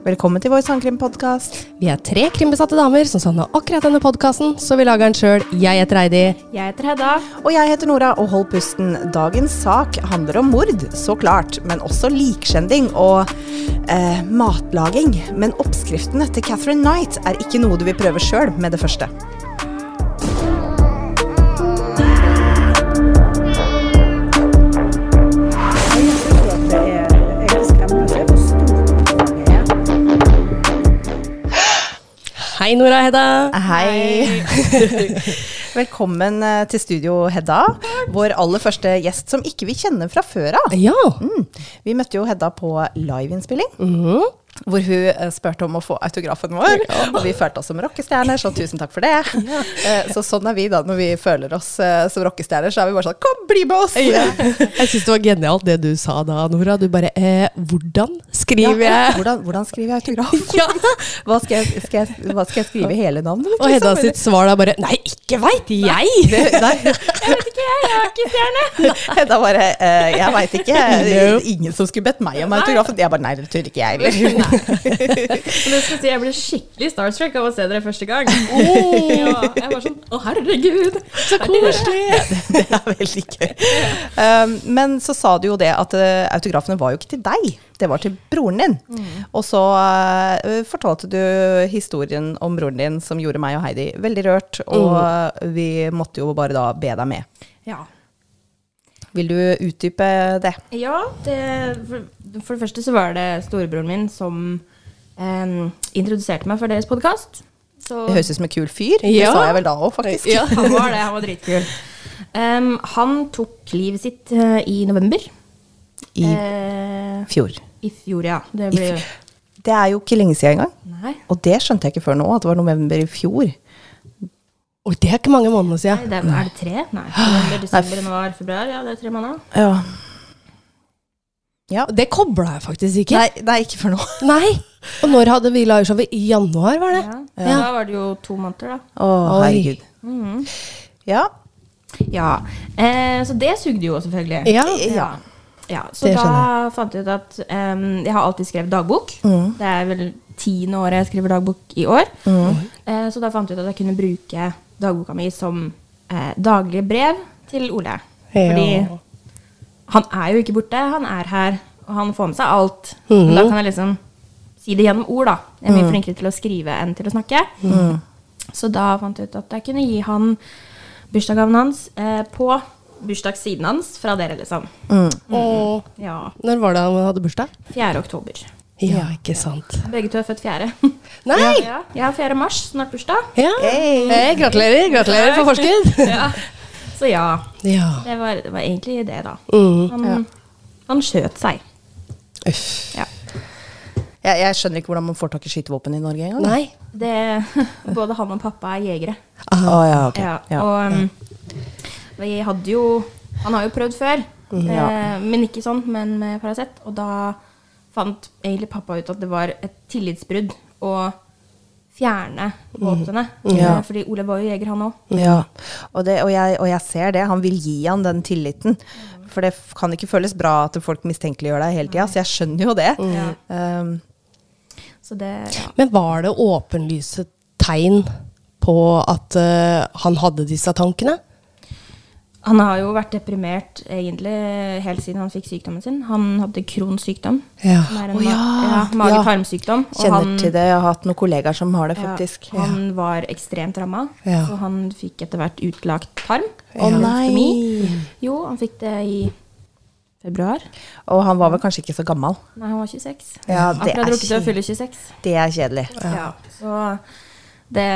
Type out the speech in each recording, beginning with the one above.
Velkommen til vår sangkrimpodkast. Vi er tre krimbesatte damer som savna akkurat denne podkasten, så vi lager den sjøl. Jeg heter Heidi. Jeg heter Hedda. Og jeg heter Nora, og hold pusten. Dagens sak handler om mord, så klart. Men også likskjending og eh, matlaging. Men oppskriftene til Catherine Knight er ikke noe du vil prøve sjøl med det første. Hei, Nora og Hedda. Hei. Velkommen eh, til studio, Hedda. Vår aller første gjest som ikke vi kjenner fra før av. Ja. Mm. Vi møtte jo Hedda på liveinnspilling. Mhm. Hvor hun eh, spurte om å få autografen vår, og vi følte oss som rockestjerner, så tusen takk for det. Ja. så sånn er vi da, når vi føler oss eh, som rockestjerner, så er vi bare sånn kom, bli med oss! Jeg syns det var genialt det du sa da, Nora. Du bare eh, Hvordan skriver Ja, jeg? hvordan, hvordan skriver jeg autograf? Ja. Hva, skal jeg, skal jeg, hva skal jeg skrive hele navnet? Og Hedda liksom? sitt svar da bare Nei, ikke veit jeg! Det- Nei, Jeg vet ikke, jeg, jeg er ikke stjerne. Hedda bare eh, Jeg veit ikke. Ingen som skulle bedt meg om autografen. Jeg bare nei, det tør ikke jeg heller. Men jeg skal si, jeg ble skikkelig starstruck av å se dere første gang. Ja, jeg var sånn Å, herregud. Så koselig! Det er veldig gøy. Um, men så sa du jo det at uh, autografene var jo ikke til deg, det var til broren din. Og så uh, fortalte du historien om broren din som gjorde meg og Heidi veldig rørt, og vi måtte jo bare da be deg med. Ja. Vil du utdype det? Ja, det, for, det første så var det storebroren min som em, introduserte meg for deres podkast. Det høres ut som en kul fyr. Det Ja. sa jeg vel da òg, faktisk. Ja. Han var det, han var dritkul. Um, han tok livet sitt uh, i november. I uh, fjor. I fjor, ja. Det I fjor. Det er jo ikke lenge siden engang. Og det skjønte jeg ikke før nå, at det var november i fjor. Oi, det er ikke mange måneder nei siden. det er, er det tre? Nei. November, desember, januar, februar. Ja, det er tre måneder. Ja. Ja. Det kobla jeg faktisk ikke. Nei, nei, ikke for nå. Nei. Og når hadde vi liveshowet? I januar, var det? Ja. Ja. Da var det jo to måneder, da. Å, Oi. herregud. -hmm. Ja. Ja. Eh, så det sugde jo selvfølgelig. Ja. Ja. Ja, så Det da fant jeg ut at um, jeg har alltid skrevet dagbok. Mm. Det er vel tiende året jeg skriver dagbok i år. Eh, så da fant jeg ut at jeg kunne bruke dagboka mi som uh, daglige brev til Ole. Hei, Fordi han er jo ikke borte, han er her, og han får med seg alt. Mm. Men Da kan jeg liksom si det gjennom ord, da. Jeg er mye flinkere til å skrive enn til å snakke. Så da fant jeg ut at jeg kunne gi han bursdagsgaven hans uh, på bursdagssiden hans fra dere, liksom. Og Ja. når var det han hadde bursdag? 4. oktober. Ja, ikke sant. Begge to er født 4. Nei! Ja, jeg har 4. mars, snart bursdag. Ja. Hey, gratulerer. Gratulerer for forskudd. Ja. Så ja, Ja. det var, det var egentlig det, da. Mm. Han, han skjøt seg. Uff. Ja. Jeg, jeg skjønner ikke hvordan man får tak i skytevåpen i Norge engang. Nei. Det, både han og pappa er jegere. Å ja, ok. Ja, Ja. og um, vi hadde jo Han har jo prøvd før, Ja. eh, men ikke sånn, men med Paracet. Og da fant egentlig pappa ut at det var et tillitsbrudd å fjerne våpnene. Ja. Eh, Fordi Ole var jo jeger, han òg. Ja, og, det, og, jeg, og jeg ser det. Han vil gi han den tilliten. For det kan ikke føles bra at folk mistenkeliggjør deg hele tida, så jeg skjønner jo det. Mm. Um, Så det ja. Men var det åpenlyse tegn på at uh, han hadde disse tankene? Han har jo vært deprimert egentlig helt siden han fikk sykdommen sin. Han hadde Crohns sykdom. Ja. Å, ja. ja, mage-tarmsykdom. Ja. kjenner han- til det. Jeg har hatt noen kollegaer som har det, Ja, faktisk. han var ekstremt ramma, Ja. så han fikk etter hvert utlagt tarm. Å nei! Jo, han fikk det i februar. Og han var vel kanskje ikke så gammel. Nei, han var 26. Ja, det Akkurat er rukket å fylle 26. Det er kjedelig. Ja. Så det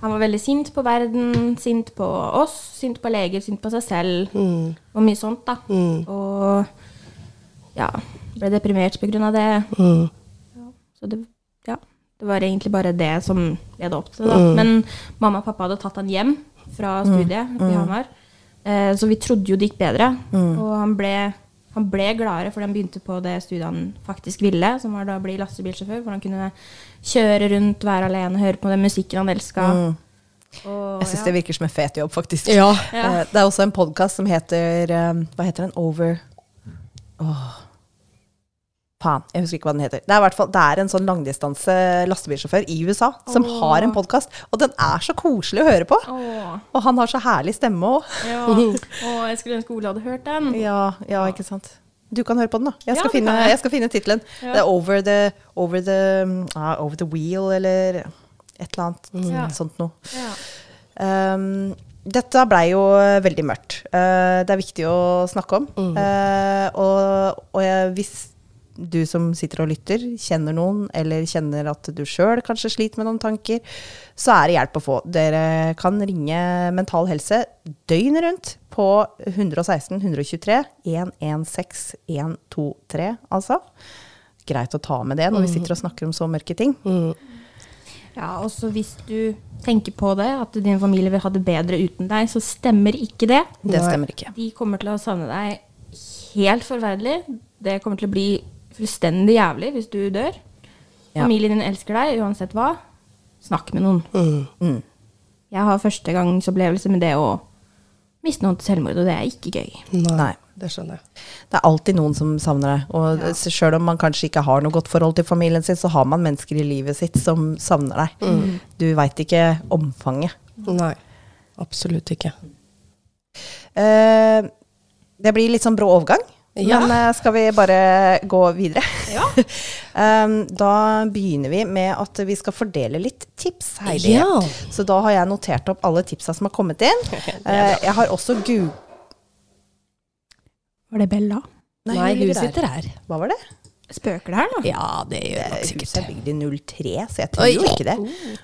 Han var veldig sint på verden, sint på oss, sint på leger, sint på seg selv. Mm. Og mye sånt, da. Og ja, ble deprimert på grunn av det. Mm. Så det, ja, det var egentlig bare det som ledet opp til det. Mm. Da. Men mamma og pappa hadde tatt han hjem fra studiet Mm. i Hamar. Eh, så vi trodde jo det gikk bedre. Og han ble, han ble gladere fordi han begynte på det studiet han faktisk ville, som var da å bli lastebilsjåfør. Hvor han kunne kjøre rundt, være alene, høre på den musikken han elska. Og, Mm. Jeg syns ja. det virker som en fet jobb, faktisk. Ja. Ja. Eh, Det er også en podkast som heter eh, Hva heter den? Over Åh, Faen, jeg husker ikke hva den heter. Det er, hvert fall, det er en sånn langdistanse lastebilsjåfør i USA som har en podkast, og den er så koselig å høre på. Åh, Og han har så herlig stemme òg. ja. Og jeg skulle ønske Ole hadde hørt den. Ja, ja, ikke sant. Du kan høre på den, da. Jeg skal, ja, finne, jeg. skal finne tittelen. Ja. Det er over the, over, the, uh, over the Wheel, eller et eller annet Ja. sånt noe. Ja. Um, dette blei jo veldig mørkt. Uh, det er viktig å snakke om. Uh, og og jeg, hvis du som sitter og lytter, kjenner noen, eller kjenner at du sjøl kanskje sliter med noen tanker, så er det hjelp å få. Dere kan ringe Mental Helse døgnet rundt på 116 123 116 123, altså. Greit å ta med det når vi sitter og snakker om så mørke ting. Ja, og så hvis du tenker på det, at din familie vil ha det bedre uten deg, så stemmer ikke det. Det stemmer ikke. De kommer til å savne deg helt forferdelig. Det kommer til å bli fullstendig jævlig hvis du dør. Ja. Familien din elsker deg uansett hva. Snakk med noen. Mm. Jeg har førstegangsopplevelse med det å miste noen til selvmord, og det er ikke gøy. Nei, Nei. det skjønner jeg. Det er alltid noen som savner deg. Og Ja. selv om man kanskje ikke har noe godt forhold til familien sin, så har man mennesker i livet sitt som savner deg. Mm. Du veit ikke omfanget. Nei, absolutt ikke. Uh, det blir litt sånn brå overgang, Ja. men eh, skal vi bare gå videre? Ja. Um, da begynner vi med at vi skal fordele litt tips, Heidi. Ja. Så da har jeg notert opp alle tipsa som har kommet inn. Eh, jeg har også gu... Var det Bella? Nei, hun hun der. sitter her. Hva var det? Spøker det her nå? Ja, det gjør Det nok Huset er sikkert. bygd i 03, så jeg tror Oi. jo ikke det.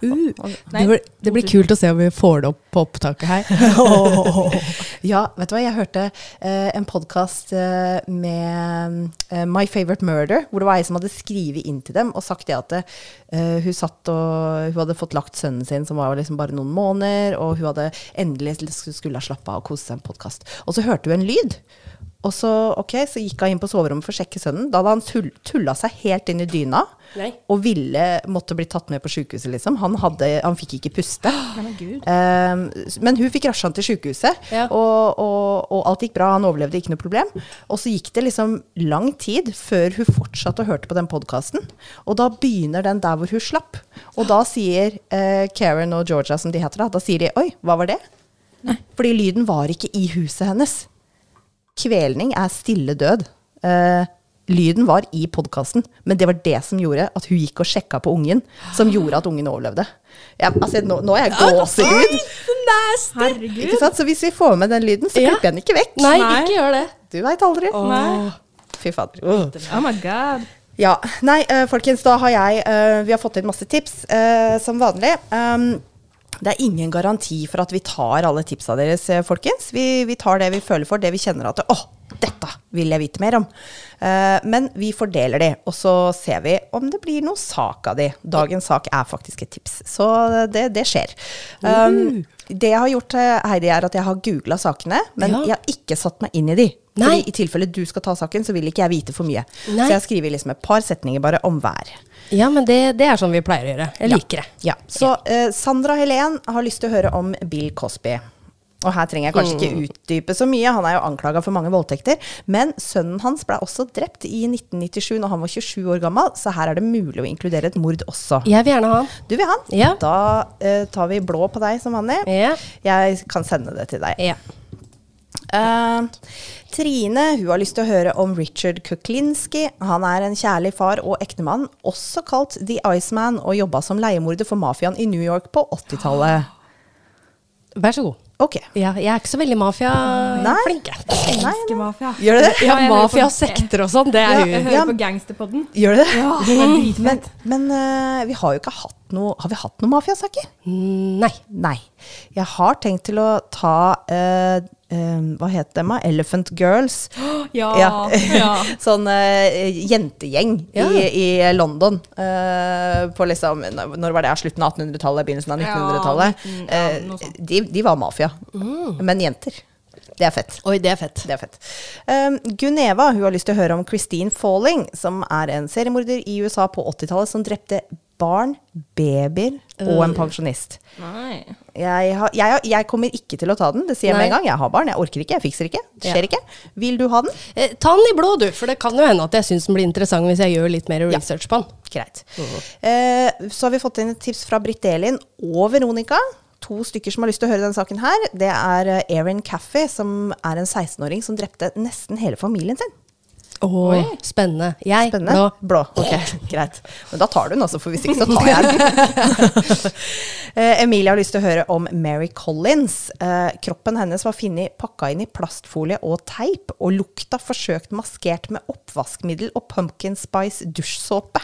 Uh, Nei. det, blir, det blir kult å se om vi får det opp på opptaket her. Ja, vet du hva, jeg hørte eh, en podkast eh, med eh, My Favorite Murder, hvor det var ei som hadde skrevet inn til dem og sagt det at eh, hun satt og hun hadde fått lagt sønnen sin, som var liksom bare noen måneder, og hun hadde endelig skulle ha slappe av og kose seg en podkast. Og så hørte hun en lyd. Og så, okay, så gikk hun inn på soverommet for å sjekke sønnen. Da hadde han tull, tulla seg helt inn i dyna Nei. og ville måtte bli tatt med på sjukehuset, liksom. Han, hadde, han fikk ikke puste. Nei, men. Um, men hun fikk rasja han til sykehuset, Ja. og, og, og alt gikk bra. Han overlevde ikke noe problem. Og så gikk det liksom lang tid før hun fortsatte å hørte på den podkasten. Og da begynner den der hvor hun slapp. Og da sier uh, Karen og Georgia, som de heter da, da sier de oi, hva var det? Fordi lyden var ikke i huset hennes. Kvelning er stille død. Uh, lyden var i podkasten, men det var det som gjorde at hun gikk og sjekka på ungen, som gjorde at ungen overlevde. Jeg, altså, nå, nå er jeg gåsehud. Herregud. Så hvis vi får med den lyden, så Ja. klipper jeg den ikke vekk. Nei, Nei. ikke gjør det. Du veit aldri. Oh. Fy fader. Oh. Oh my god. Ja. Nei, uh, folkens, da har jeg uh, Vi har fått inn masse tips, eh, som vanlig. Um, det er ingen garanti for at vi tar alle tipsa deres, eh, folkens. Vi, vi tar det vi føler for, det vi kjenner at Å, dette vil jeg vite mer om. Uh, men vi fordeler de, og så ser vi om det blir noe sak av de. Dagens sak er faktisk et tips, så det, det skjer. Um, det jeg har gjort, eh, Heidi, er at jeg har googla sakene, men Ja. jeg har ikke satt meg inn i de. Nei. Fordi i tilfelle du skal ta saken, så vil ikke jeg vite for mye. Nei. Så jeg skriver liksom et par setninger bare om hver. Ja, men det, det er sånn vi pleier å gjøre. Jeg liker det. Ja. Så uh, Sandra Helen har lyst til å høre om Bill Cosby. Og her trenger jeg kanskje Mm. ikke utdype så mye, han er jo anklaga for mange voldtekter. Men sønnen hans ble også drept i 1997 når han var 27 år gammel, så her er det mulig å inkludere et mord også. Jeg vil gjerne ha den. Du vil han? Ja. Da uh, tar vi blå på deg som vanlig. Ja. Jeg kan sende det til deg. Ja. Uh, Trine hun har lyst til å høre om Richard Kuklinski. Han er en kjærlig far og ektemann, også kalt The Iceman, og jobba som leiemorder for mafiaen i New York på 80-tallet. Vær så god. Ok. Ja, jeg er ikke så veldig mafia-flink. jeg. Elsker mafia. Gjør du det? Ja, Ja, mafia-sekter og sånn, det Ja, er jeg hører Ja. på Gangsterpodden. Gjør du det? Ja, det er Men, dritfett. men uh, vi har jo ikke hatt noe Har vi hatt noen mafiasaker? Mm, Nei. Nei. Jeg har tenkt til å ta uh, eh, Hva het dem, da? Elephant Girls. Ja. Ja. sånn uh, jentegjeng Ja. i, i London. uh, på liksom, når var det? Slutten av 1800-tallet, begynnelsen av 1900-tallet. 19, ja, Eh, de, de var mafia. Men jenter. Det er fett. Oi, det er fett. Det er fett. Um, Guneva hun har lyst til å høre om Christine Falling, som er en seriemorder i USA på 80-tallet som drepte barn, babyer og en pensjonist. Jeg, har, jeg, jeg kommer ikke til å ta den, det sier jeg med en gang. Jeg har barn, jeg orker ikke, jeg fikser ikke. Det skjer Ja. ikke. Vil du ha den? Eh, ta den i blå, du, for det kan jo hende at jeg syns den blir interessant hvis jeg gjør litt mer Ja. research på den. Greit. Eh, så har vi fått inn et tips fra Britt Elin og Veronica. To stykker som har lyst til å høre denne saken her. Det er eh, Erin Caffey, som er en 16-åring som drepte nesten hele familien sin. Åh, spennende. Jeg, Spennende. blå. Blå. Ok, greit. Men da tar du den, også, for hvis ikke så tar jeg den. Eh, Emilie har lyst til å høre om Mary Collins. Eh, kroppen hennes var funnet pakka inn i plastfolie og teip, og lukta forsøkt maskert med oppvaskmiddel og pumpkin spice dusjsåpe.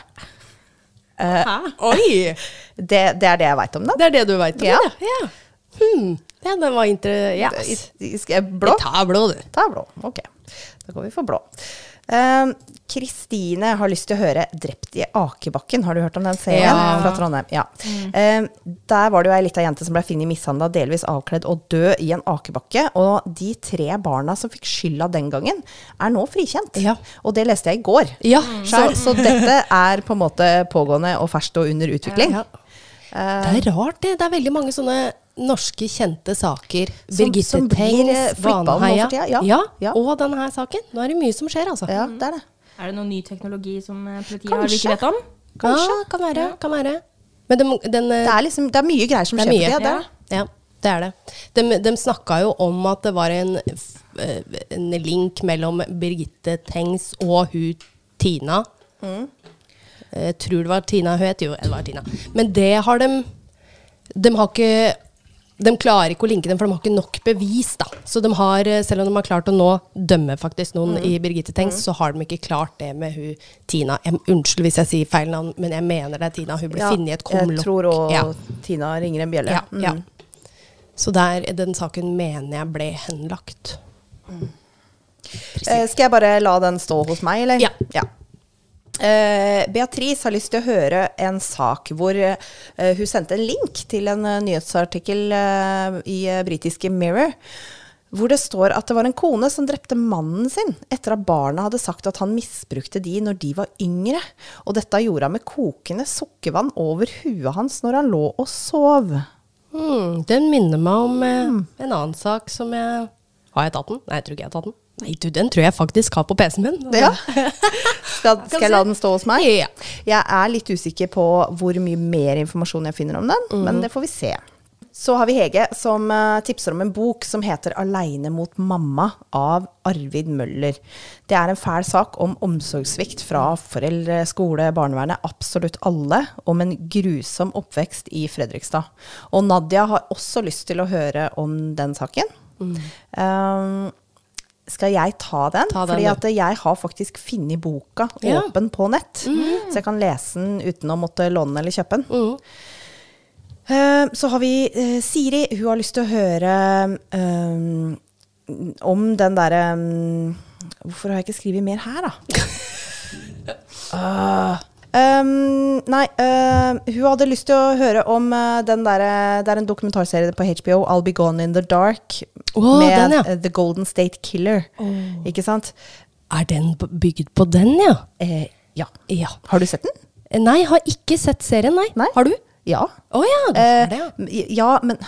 Hæ? Oi! Det, det er det jeg veit om det. Det er det du veit om? Ja. ja. Hmm. ja, den var inter... Yes. Skal jeg blå? Ta blå, du. Ta blå. Ok, da går vi for blå. Eh, Kristine har lyst til å høre 'Drept i akebakken'. Har du hørt om den serien? Ja. Fra Trondheim. Ja. Eh, der var det jo ei lita jente som ble funnet mishandla, delvis avkledd og død i en akebakke. Og de tre barna som fikk skylda den gangen, er nå frikjent. Ja. Og det leste jeg i går. Ja, Så, så dette er på en måte pågående og ferskt og under utvikling. Ja. Det er rart, det. Det er veldig mange sånne norske kjente saker. Som- Birgitte som for Vanheia. ja. Ja, Ja. og denne saken. Nå er det mye som skjer, altså. Ja, det er det. Er det noen ny teknologi som eh, politiet har vi ikke vet om? Kanskje. Ja, kan være. Kan være. Men den, den, eh, Det er, liksom, det er mye greier som er skjer tida. det. Ja, det er det. De, de snakka jo om at det var en, eh, en link mellom Birgitte Tengs og hun Tina. Jeg tror det var Tina hun het. Jo, det var Tina. Men det har de De har ikke de klarer ikke å linke dem, for de har ikke nok bevis. da. Så de har, eh, selv om de har klart å nå dømme faktisk noen i Birgitte Tengs, så har de ikke klart det med hun Tina. Jeg, unnskyld hvis jeg sier feil navn, men jeg mener det er Tina. Hun ble Ja, funnet i et kumlokk. Jeg tror òg Ja. Tina ringer en bjelle. Ja, Mm. ja. Så der, den saken mener jeg ble henlagt. Eh, skal jeg bare la den stå hos meg, eller? Ja. Ja. Eh, Beatrice har lyst til å høre en sak hvor eh, hun sendte en link til en eh, nyhetsartikkel i britiske Mirror. Hvor det står at det var en kone som drepte mannen sin etter at barna hadde sagt at han misbrukte de når de var yngre. Og dette gjorde han med kokende sukkervann over huet hans når han lå og sov. Mm, den minner meg om Mm. en annen sak som jeg Har jeg tatt den? Nei, jeg tror ikke jeg har tatt den. Nei, du, den tror jeg faktisk har på PC-en min. Ja. Skal, skal jeg la den stå hos meg? Ja. Jeg er litt usikker på hvor mye mer informasjon jeg finner om den, men det får vi se. Så har vi Hege som eh, tipser om en bok som heter 'Aleine mot mamma' av Arvid Møller. Det er en fæl sak om omsorgssvikt fra foreldre, skole, barnevernet, absolutt alle, om en grusom oppvekst i Fredrikstad. Og Nadia har også lyst til å høre om den saken. Um, skal jeg ta den? Ta den, Fordi at jeg har faktisk funnet boka Ja. Mm. åpen på nett. Så jeg kan lese den uten å måtte låne den eller kjøpe den. Mm. Uh, så har vi uh, Siri. Hun har lyst til å høre um, om den derre um, Hvorfor har jeg ikke skrevet mer her, da? Ah. Um, nei, uh, hun hadde lyst til å høre om uh, den derre Det er en dokumentarserie på HBO, 'I'll Be Gone In The Dark', oh, med den, ja. The Golden State Killer. Ikke sant? Er den bygget bygd på den, ja? Eh, ja. Ja. Har du sett den? Eh, Nei, har ikke sett serien, nei. Nei. Har du? Ja. Oh, ja, det har det, ja. Eh, ja, men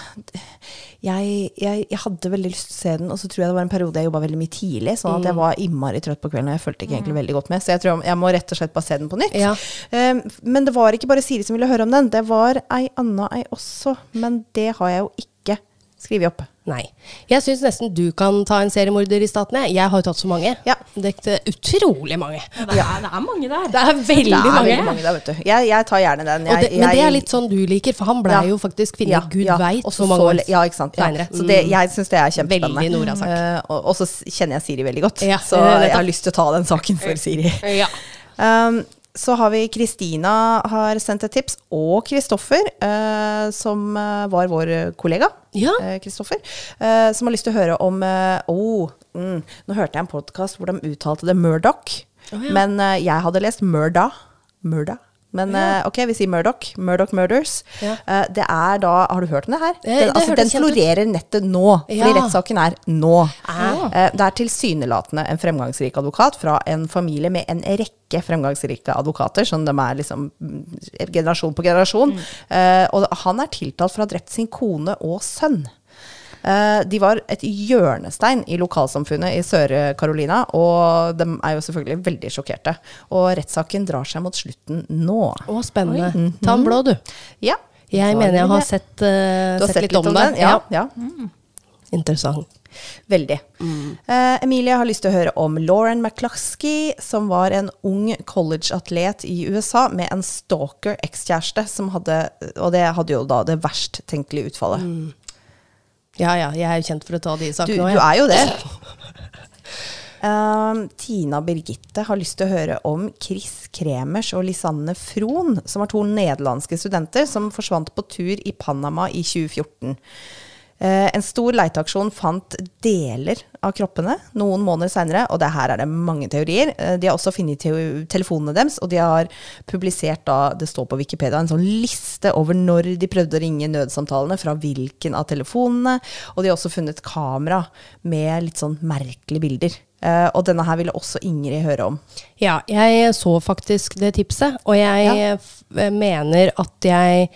jeg, jeg, jeg hadde veldig lyst til å se den, og så tror jeg det var en periode jeg jobba veldig mye tidlig, sånn Mm. at jeg var innmari trøtt på kvelden, og jeg fulgte ikke egentlig veldig godt med. Så jeg tror jeg må rett og slett bare se den på nytt. Ja. Eh, men det var ikke bare Siri som ville høre om den, det var ei anna ei også. Men det har jeg jo ikke skrevet opp. Nei. Jeg syns nesten du kan ta en seriemorder i staten. jeg. Jeg har jo tatt så mange. Ja. Det er utrolig mange. Ja, det, er, det er mange der. Det er veldig det er mange. veldig mange der, vet du. Jeg, jeg tar gjerne den. Jeg, det, men det er litt sånn du liker, for han blei Ja. jo faktisk funnet Ja, gud ja. veit hvor mange år Ja, ikke sant. Ja. senere. Så det, jeg syns det er kjempespennende. Mm. Veldig Nora-sak. Uh, og, og så kjenner jeg Siri veldig godt, Ja, så jeg. jeg har lyst til å ta den saken for Siri. Ja. Um, så har vi Kristina har sendt et tips, og Kristoffer, eh, som eh, var vår kollega. Ja. eh, Kristoffer, eh, som har lyst til å høre om eh, oh, mm, Nå hørte jeg en podkast hvor de uttalte det Murdoch, Oh, ja. men eh, jeg hadde lest Murda. Murda. Men eh, ok, vi sier Murdoch. Murdoch Murders. Ja. Eh, det er da Har du hørt om det her? Eh, Den, det altså, den florerer nettet nå, fordi Ja. rettssaken er nå. Ah. Det er tilsynelatende en fremgangsrik advokat fra en familie med en rekke fremgangsrike advokater, som de er liksom mm, generasjon på generasjon. Eh, og han er tiltalt for å ha drept sin kone og sønn. Eh, de var et hjørnestein i lokalsamfunnet i Sør-Carolina, og de er jo selvfølgelig veldig sjokkerte. Og rettssaken drar seg mot slutten nå. Å, spennende. Ta den blå, du. Ja. Jeg mener jeg har sett, uh, har sett, litt om det. den? Ja. ja. Interessant. Veldig. Eh, Emilie har lyst til å høre om Lauren McCluskey, som var en ung college-atlet i USA med en stalker ekskjæreste, som hadde Og det hadde jo da det verst tenkelige utfallet. Ja ja, jeg er jo kjent for å ta de sakene òg. du du, er jo det. Uh, Tina Birgitte har lyst til å høre om Chris Kremers og Lisanne Fron, som var to nederlandske studenter som forsvant på tur i Panama i 2014. Eh, en stor leiteaksjon fant deler av kroppene noen måneder seinere, og det her er det mange teorier. Eh, de har også funnet telefonene deres, og de har publisert da, det står på Wikipedia, en sånn liste over når de prøvde å ringe nødsamtalene, fra hvilken av telefonene. Og de har også funnet kamera med litt sånn merkelige bilder. Eh, og denne her ville også Ingrid høre om. Ja, jeg så faktisk det tipset, og jeg Ja. mener at jeg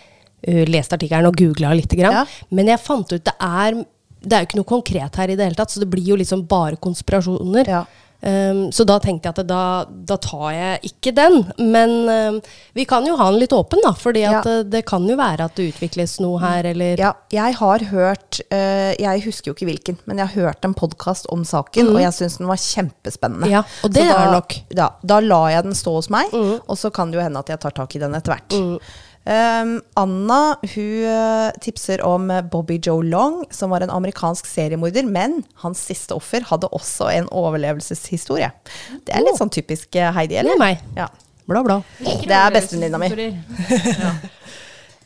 uh, leste artikkelen og googla litt. Grann, Ja. Men jeg fant ut det er Det er jo ikke noe konkret her i det hele tatt, så det blir jo liksom bare konspirasjoner. Ja. Um, så da tenkte jeg at da, da tar jeg ikke den. Men um, vi kan jo ha den litt åpen, da. fordi Ja. uh, det kan jo være at det utvikles noe her, eller Ja, jeg har hørt uh, Jeg husker jo ikke hvilken, men jeg har hørt en podkast om saken, og jeg syns den var kjempespennende. Mm. Ja, og det Så da, er nok. Mm. Da, da lar jeg den stå hos meg, og så kan det jo hende at jeg tar tak i den etter hvert. Um, Anna hun eh, tipser om Bobby Joe Long, som var en amerikansk seriemorder, men hans siste offer hadde også en overlevelseshistorie. Det er litt sånn typisk Heidi, Heidi, Det eller? er meg. Ja. Bla, bla. Det er bestevenninna mi.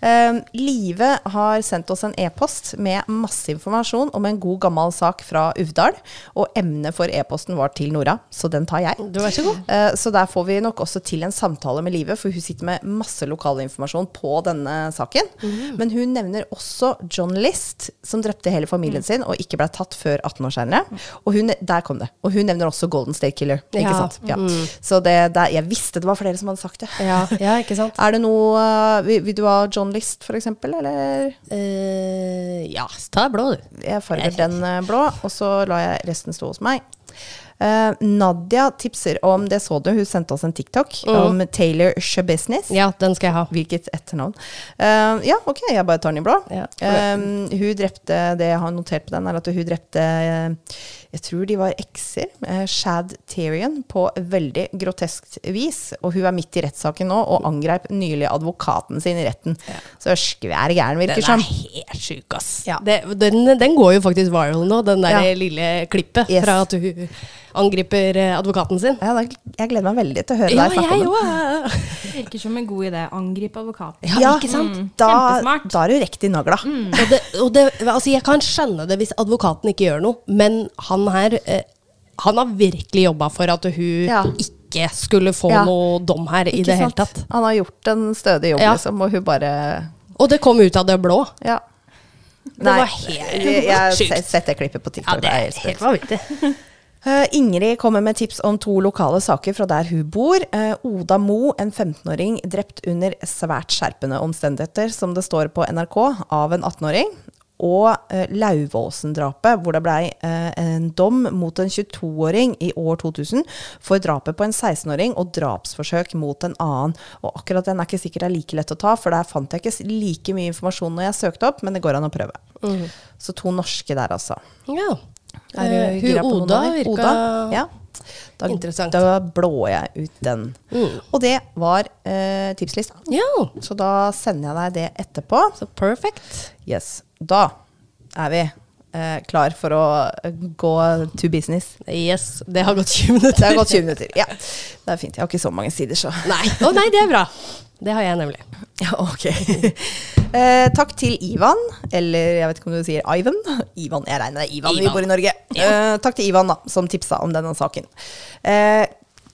Um, Live har sendt oss en e-post med masse informasjon om en god gammel sak fra Uvdal. Og emnet for e-posten var til Nora, så den tar jeg. Du, er så god. Uh, så der får vi nok også til en samtale med Live, for hun sitter med masse lokalinformasjon på denne saken. Mm. Men hun nevner også John List, som drepte hele familien sin og ikke ble tatt før 18 år senere. Og hun, der kom det. Og hun nevner også Golden State Killer. Ikke Ja. sant? Ja. Så det, det, jeg visste det var flere som hadde sagt det. Ja, ja, ikke sant? Er det noe uh, vil, vil du ha John List, for eksempel? Eller Uh, ja, ta blå, du. jeg farger den uh, blå, og så lar jeg resten stå hos meg. Uh, Nadia tipser om Det så du, hun sendte oss en TikTok om Taylor Shabusiness. Ja, den skal jeg ha. Hvilket etternavn. Uh, ja, ok, jeg bare tar den i blå. Ja, Um, hun drepte Det jeg har notert på den, er at hun drepte Jeg tror de var ekser. Uh, Shad Tyrion på veldig groteskt vis. Og hun er midt i rettssaken nå og angreip nylig advokaten sin i retten. Så skvær gæren, virker som. Den er helt sjuk, ass. Ja. Det, den, den går jo faktisk viral nå, den der Ja. lille klippet Yes. fra at hun angriper eh, advokaten sin. Ja, da, jeg gleder meg veldig til å høre Ja, deg snakke om det. Virker som en god idé. Angripe advokaten. Ja, ikke sant? Mm, Da, Kjempesmart. da er du rekt i nagla. Og, det, og det, altså jeg kan skjønne det hvis advokaten ikke gjør noe, men han her eh, Han har virkelig jobba for at hun Ja. ikke skulle få Ja. noe dom her i Ikke det hele sant? tatt. Han har gjort en stødig jobb, Ja. liksom, og hun bare Og det kom ut av det blå. Ja. Det var helt sjukt. jeg har sett det klippet på Ja, TikTok. det er helt helt vanvittig. Eh, Ingrid kommer med tips om to lokale saker fra der hun bor. Uh, Oda Mo, en 15-åring drept under svært skjerpende omstendigheter, som det står på NRK, av en 18-åring. Og uh, Lauvåsen-drapet, hvor det blei en dom mot en 22-åring i år 2000 for drapet på en 16-åring og drapsforsøk mot en annen. Og akkurat den er ikke sikkert det er like lett å ta, for der fant jeg ikke like mye informasjon når jeg søkte opp, men det går an å prøve. Så to norske der, altså. Ja. Er du Eh, gira på hun noen Oda virka Oda? Ja. Da, interessant. Da blår jeg ut den. Mm. Og det var eh, tipslista. Ja, Så da sender jeg deg det etterpå. så perfect. Yes. Da er vi eh, klar for å gå to business. Yes, det har gått 20 minutter. Det har gått 20 minutter. Ja, det er fint. Jeg har ikke så mange sider, så. Nei. Å nei, det er bra. Det har jeg nemlig. Ja, ok. eh, takk til Ivan, eller jeg vet ikke om du sier Ivan. Ivan, Jeg regner det er Ivan, vi bor i Norge. Eh, takk til Ivan, da, som tipsa om denne saken. Eh,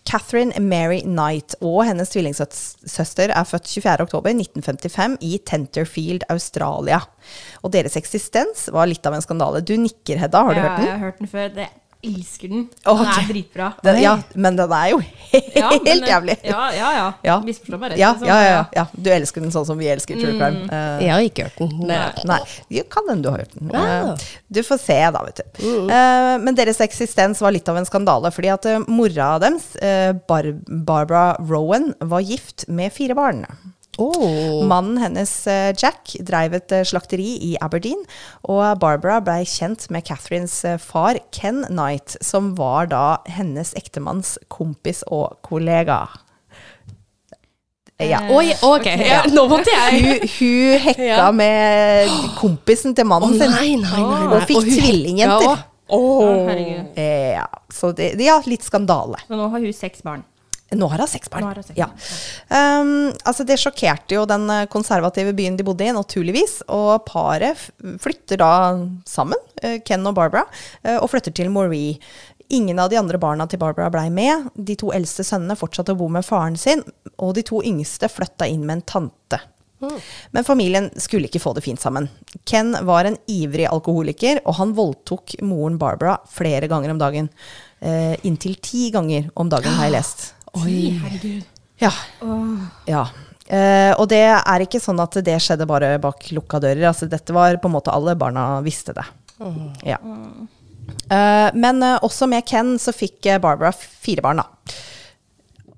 Catherine Mary Knight og hennes tvillingsøster er født 24.10.1955 i Tenterfield, Australia. Og deres eksistens var litt av en skandale. Du nikker, Hedda. Har du ja, hørt den? Ja, Jeg har hørt den før. Det elsker den. Den er dritbra. Den, ja, men den er jo helt Ja, men, jævlig. Ja, ja, ja. Ja. Misforstå meg rett. Ja, liksom. ja, ja, ja. Du elsker den sånn som vi elsker true crime. Eh, Jeg har ikke hørt den. Nei. Nei, jo, kan hende du har hørt den. Ja. Eh, Du får se, da, vet du. Uh, men deres eksistens var litt av en skandale, fordi at mora deres, Bar Barbara Rowan, var gift med fire barn. Oh. Mannen hennes, eh, Jack, drev et eh, slakteri i Aberdeen, og Barbara blei kjent med Catherines eh, far, Ken Knight, som var da hennes ektemanns kompis og kollega. Ja. Oi, ok, ja, nå måtte jeg Hun, hun hekka Ja. med kompisen til mannen sin. nei, nei, nei, nei. Og fikk hun- tvillingjenter. Ja. oh. Ja, så det, ja, litt skandale. Så nå har hun seks barn. Nå har hun seks barn. Har seks ja. Um, altså det sjokkerte jo den eh, konservative byen de bodde i, naturligvis. Og paret flytter da sammen, eh, Ken og Barbara, eh, og flytter til Moree. Ingen av de andre barna til Barbara blei med. De to eldste sønnene fortsatte å bo med faren sin, og de to yngste flytta inn med en tante. Men familien skulle ikke få det fint sammen. Ken var en ivrig alkoholiker, og han voldtok moren Barbara flere ganger om dagen. Eh, inntil ti ganger om dagen, har jeg lest. Oi, herregud. Ja. ja. Uh, og det er ikke sånn at det skjedde bare bak lukka dører. Altså, dette var på en måte alle barna visste det. Ja. Uh, men uh, også med Ken så fikk Barbara fire barn, da.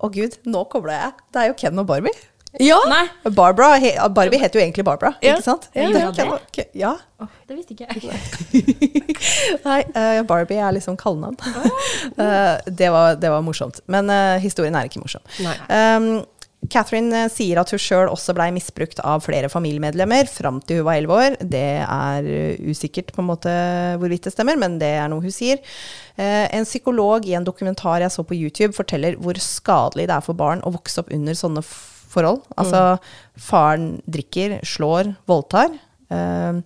Å gud, nå kobla jeg. Det er jo Ken og Barbie. Ja. Barbara, he, Barbie heter jo egentlig Barbara, Ja. ikke sant? Ja, Det ja. Ken ja. Oh, det visste ikke jeg. Nei, uh, Barbie er liksom kallenavn. Eh, det, var, det var morsomt. Men uh, historien er ikke morsom. Um, Catherine sier at hun sjøl også blei misbrukt av flere familiemedlemmer fram til hun var elleve år. Det er usikkert på en måte hvorvidt det stemmer, men det er noe hun sier. En psykolog i en dokumentar jeg så på YouTube, forteller hvor skadelig det er for barn å vokse opp under sånne f- forhold. Altså, faren drikker, slår, voldtar. Uh,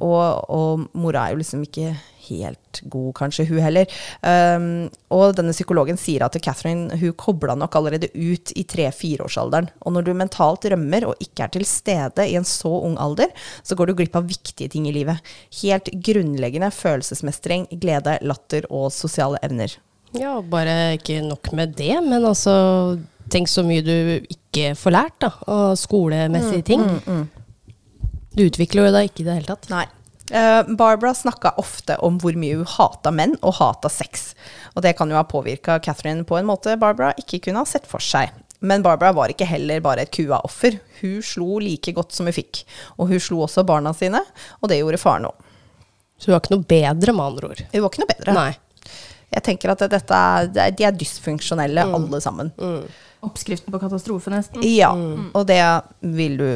og, og mora er jo liksom ikke helt god, kanskje, hun heller. Um, og denne psykologen sier at Catherine hun kobla nok allerede ut i tre-fireårsalderen. Og når du mentalt rømmer og ikke er til stede i en så ung alder, så går du glipp av viktige ting i livet. Helt grunnleggende følelsesmestring, glede, latter og sosiale evner. Ja, bare ikke nok med det, men altså Tenk så mye du ikke får lært, da. Av skolemessige ting. Du utvikler jo deg ikke i det hele tatt. Nei. Eh, Barbara snakka ofte om hvor mye hun hata menn og hata sex. Og det kan jo ha påvirka Catherine på en måte Barbara ikke kunne ha sett for seg. Men Barbara var ikke heller bare et kua offer. Hun slo like godt som hun fikk. Og hun slo også barna sine, og det gjorde faren òg. Så hun var ikke noe bedre, med andre ord. Hun var ikke noe bedre. Nei. Jeg tenker at dette det de er dysfunksjonelle alle sammen. Oppskriften på katastrofe, nesten. Ja, og det vil du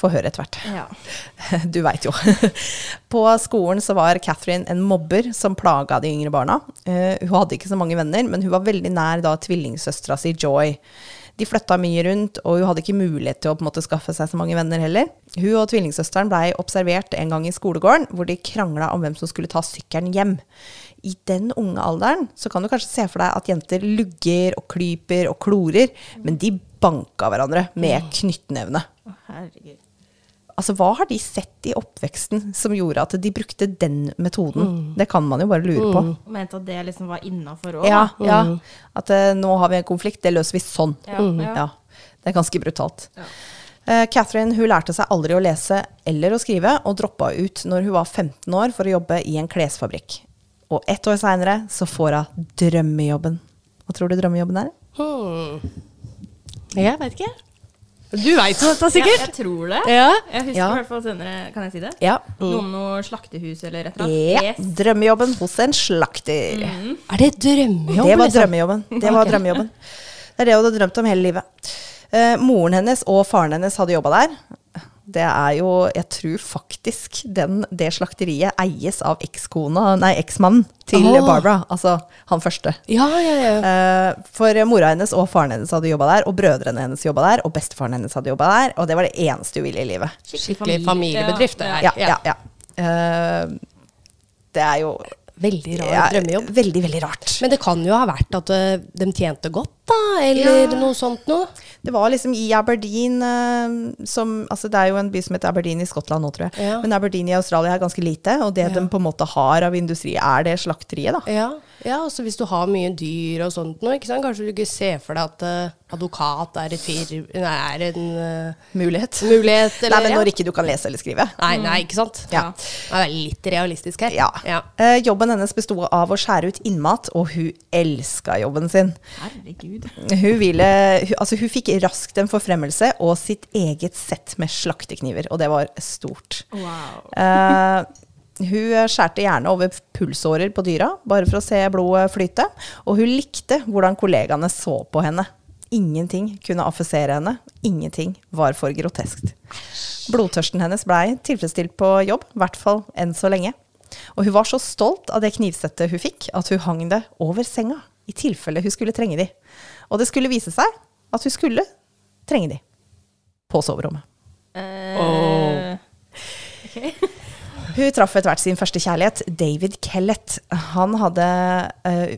få høre etter hvert. Ja. Du veit jo. På skolen så var Catherine en mobber som plaga de yngre barna. Eh, hun hadde ikke så mange venner, men hun var veldig nær da tvillingsøstera si Joy. De flytta mye rundt, og hun hadde ikke mulighet til å på måte skaffe seg så mange venner heller. Hun og tvillingsøsteren blei observert en gang i skolegården, hvor de krangla om hvem som skulle ta sykkelen hjem. I den unge alderen så kan du kanskje se for deg at jenter lugger og klyper og klorer, men de banka hverandre med knyttnevene. Altså, hva har de sett i oppveksten som gjorde at de brukte den metoden? Det kan man jo bare lure på. Og mente at det liksom var innafor òg, Ja, mm. ja. At uh, nå har vi en konflikt, det løser vi sånn. Ja, ja. Ja, det er ganske brutalt. Eh, Catherine hun lærte seg aldri å lese eller å skrive, og droppa ut når hun var 15 år for å jobbe i en klesfabrikk. Og ett år seinere så får hun drømmejobben. Hva tror du drømmejobben er? Hmm. Jeg veit ikke. Du veit jo sikkert? Ja, jeg tror det. Ja. Jeg husker Ja. i hvert fall senere Kan jeg si det? Ja. Noe om noe slaktehus eller et eller ja. annet. Yes. Drømmejobben hos en slakter. Er det drømmejobb? Det var liksom? drømmejobben. Det var drømmejobben. Det er det hun hadde drømt om hele livet. Eh, moren hennes og faren hennes hadde jobba der. Det er jo, jeg tror faktisk den, det slakteriet eies av ekskona, nei, eksmannen til oh. Barbara. Altså han første. Ja, ja, ja. Eh, for mora hennes og faren hennes hadde jobba der, og brødrene hennes jobba der, og bestefaren hennes hadde jobba der, og det var det eneste hun ville i livet. Skikkelig familiebedrift, det her. Ja, ja, ja. Eh, det er jo Veldig rar Ja, drømmejobb. Veldig, veldig rart. Men det kan jo ha vært at eh, de tjente godt, da, eller noe sånt noe. Det var liksom i Aberdeen eh, som Altså, det er jo en by som heter Aberdeen i Skottland nå, tror jeg. Ja. Men Aberdeen i Australia er ganske lite, og det Ja. de på en måte har av industri, er det slakteriet, da. Ja, ja altså hvis du har mye dyr og sånt noe, ikke sant? kanskje du ikke ser for deg at uh, advokat er, et fir, nei, er en uh, Mulighet. mulighet, eller Nei, men ja. når ikke du kan lese eller skrive. Nei, nei, ikke sant? Ja. Det er litt realistisk her. Ja. ja. Uh, jobben hennes besto av å skjære ut innmat, og hun elska jobben sin. Herregud. Hun, ville, hun, altså hun fikk raskt en forfremmelse og sitt eget sett med slaktekniver, og det var stort. Wow. Hun skjærte gjerne over pulsårer på dyra, bare for å se blodet flyte. Og hun likte hvordan kollegaene så på henne. Ingenting kunne affisere henne. Ingenting var for groteskt. Blodtørsten hennes blei tilfredsstilt på jobb, i hvert fall enn så lenge. Og hun var så stolt av det knivsettet hun fikk, at hun hang det over senga, i tilfelle hun skulle trenge de. Og det skulle vise seg at hun skulle trenge de. På soverommet. Eh, ok. Hun traff etter hvert sin første kjærlighet, David Kellett. Han hadde uh,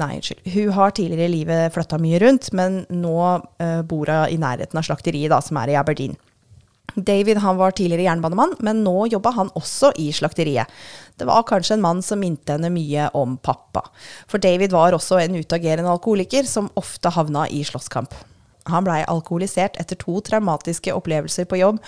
Nei, unnskyld. Hun har tidligere i livet flytta mye rundt, men nå uh, bor hun i nærheten av slakteriet, da, som er i Aberdeen. David han var tidligere jernbanemann, men nå jobba han også i slakteriet. Det var kanskje en mann som minte henne mye om pappa. For David var også en utagerende alkoholiker som ofte havna i slåsskamp. Han blei alkoholisert etter to traumatiske opplevelser på jobb,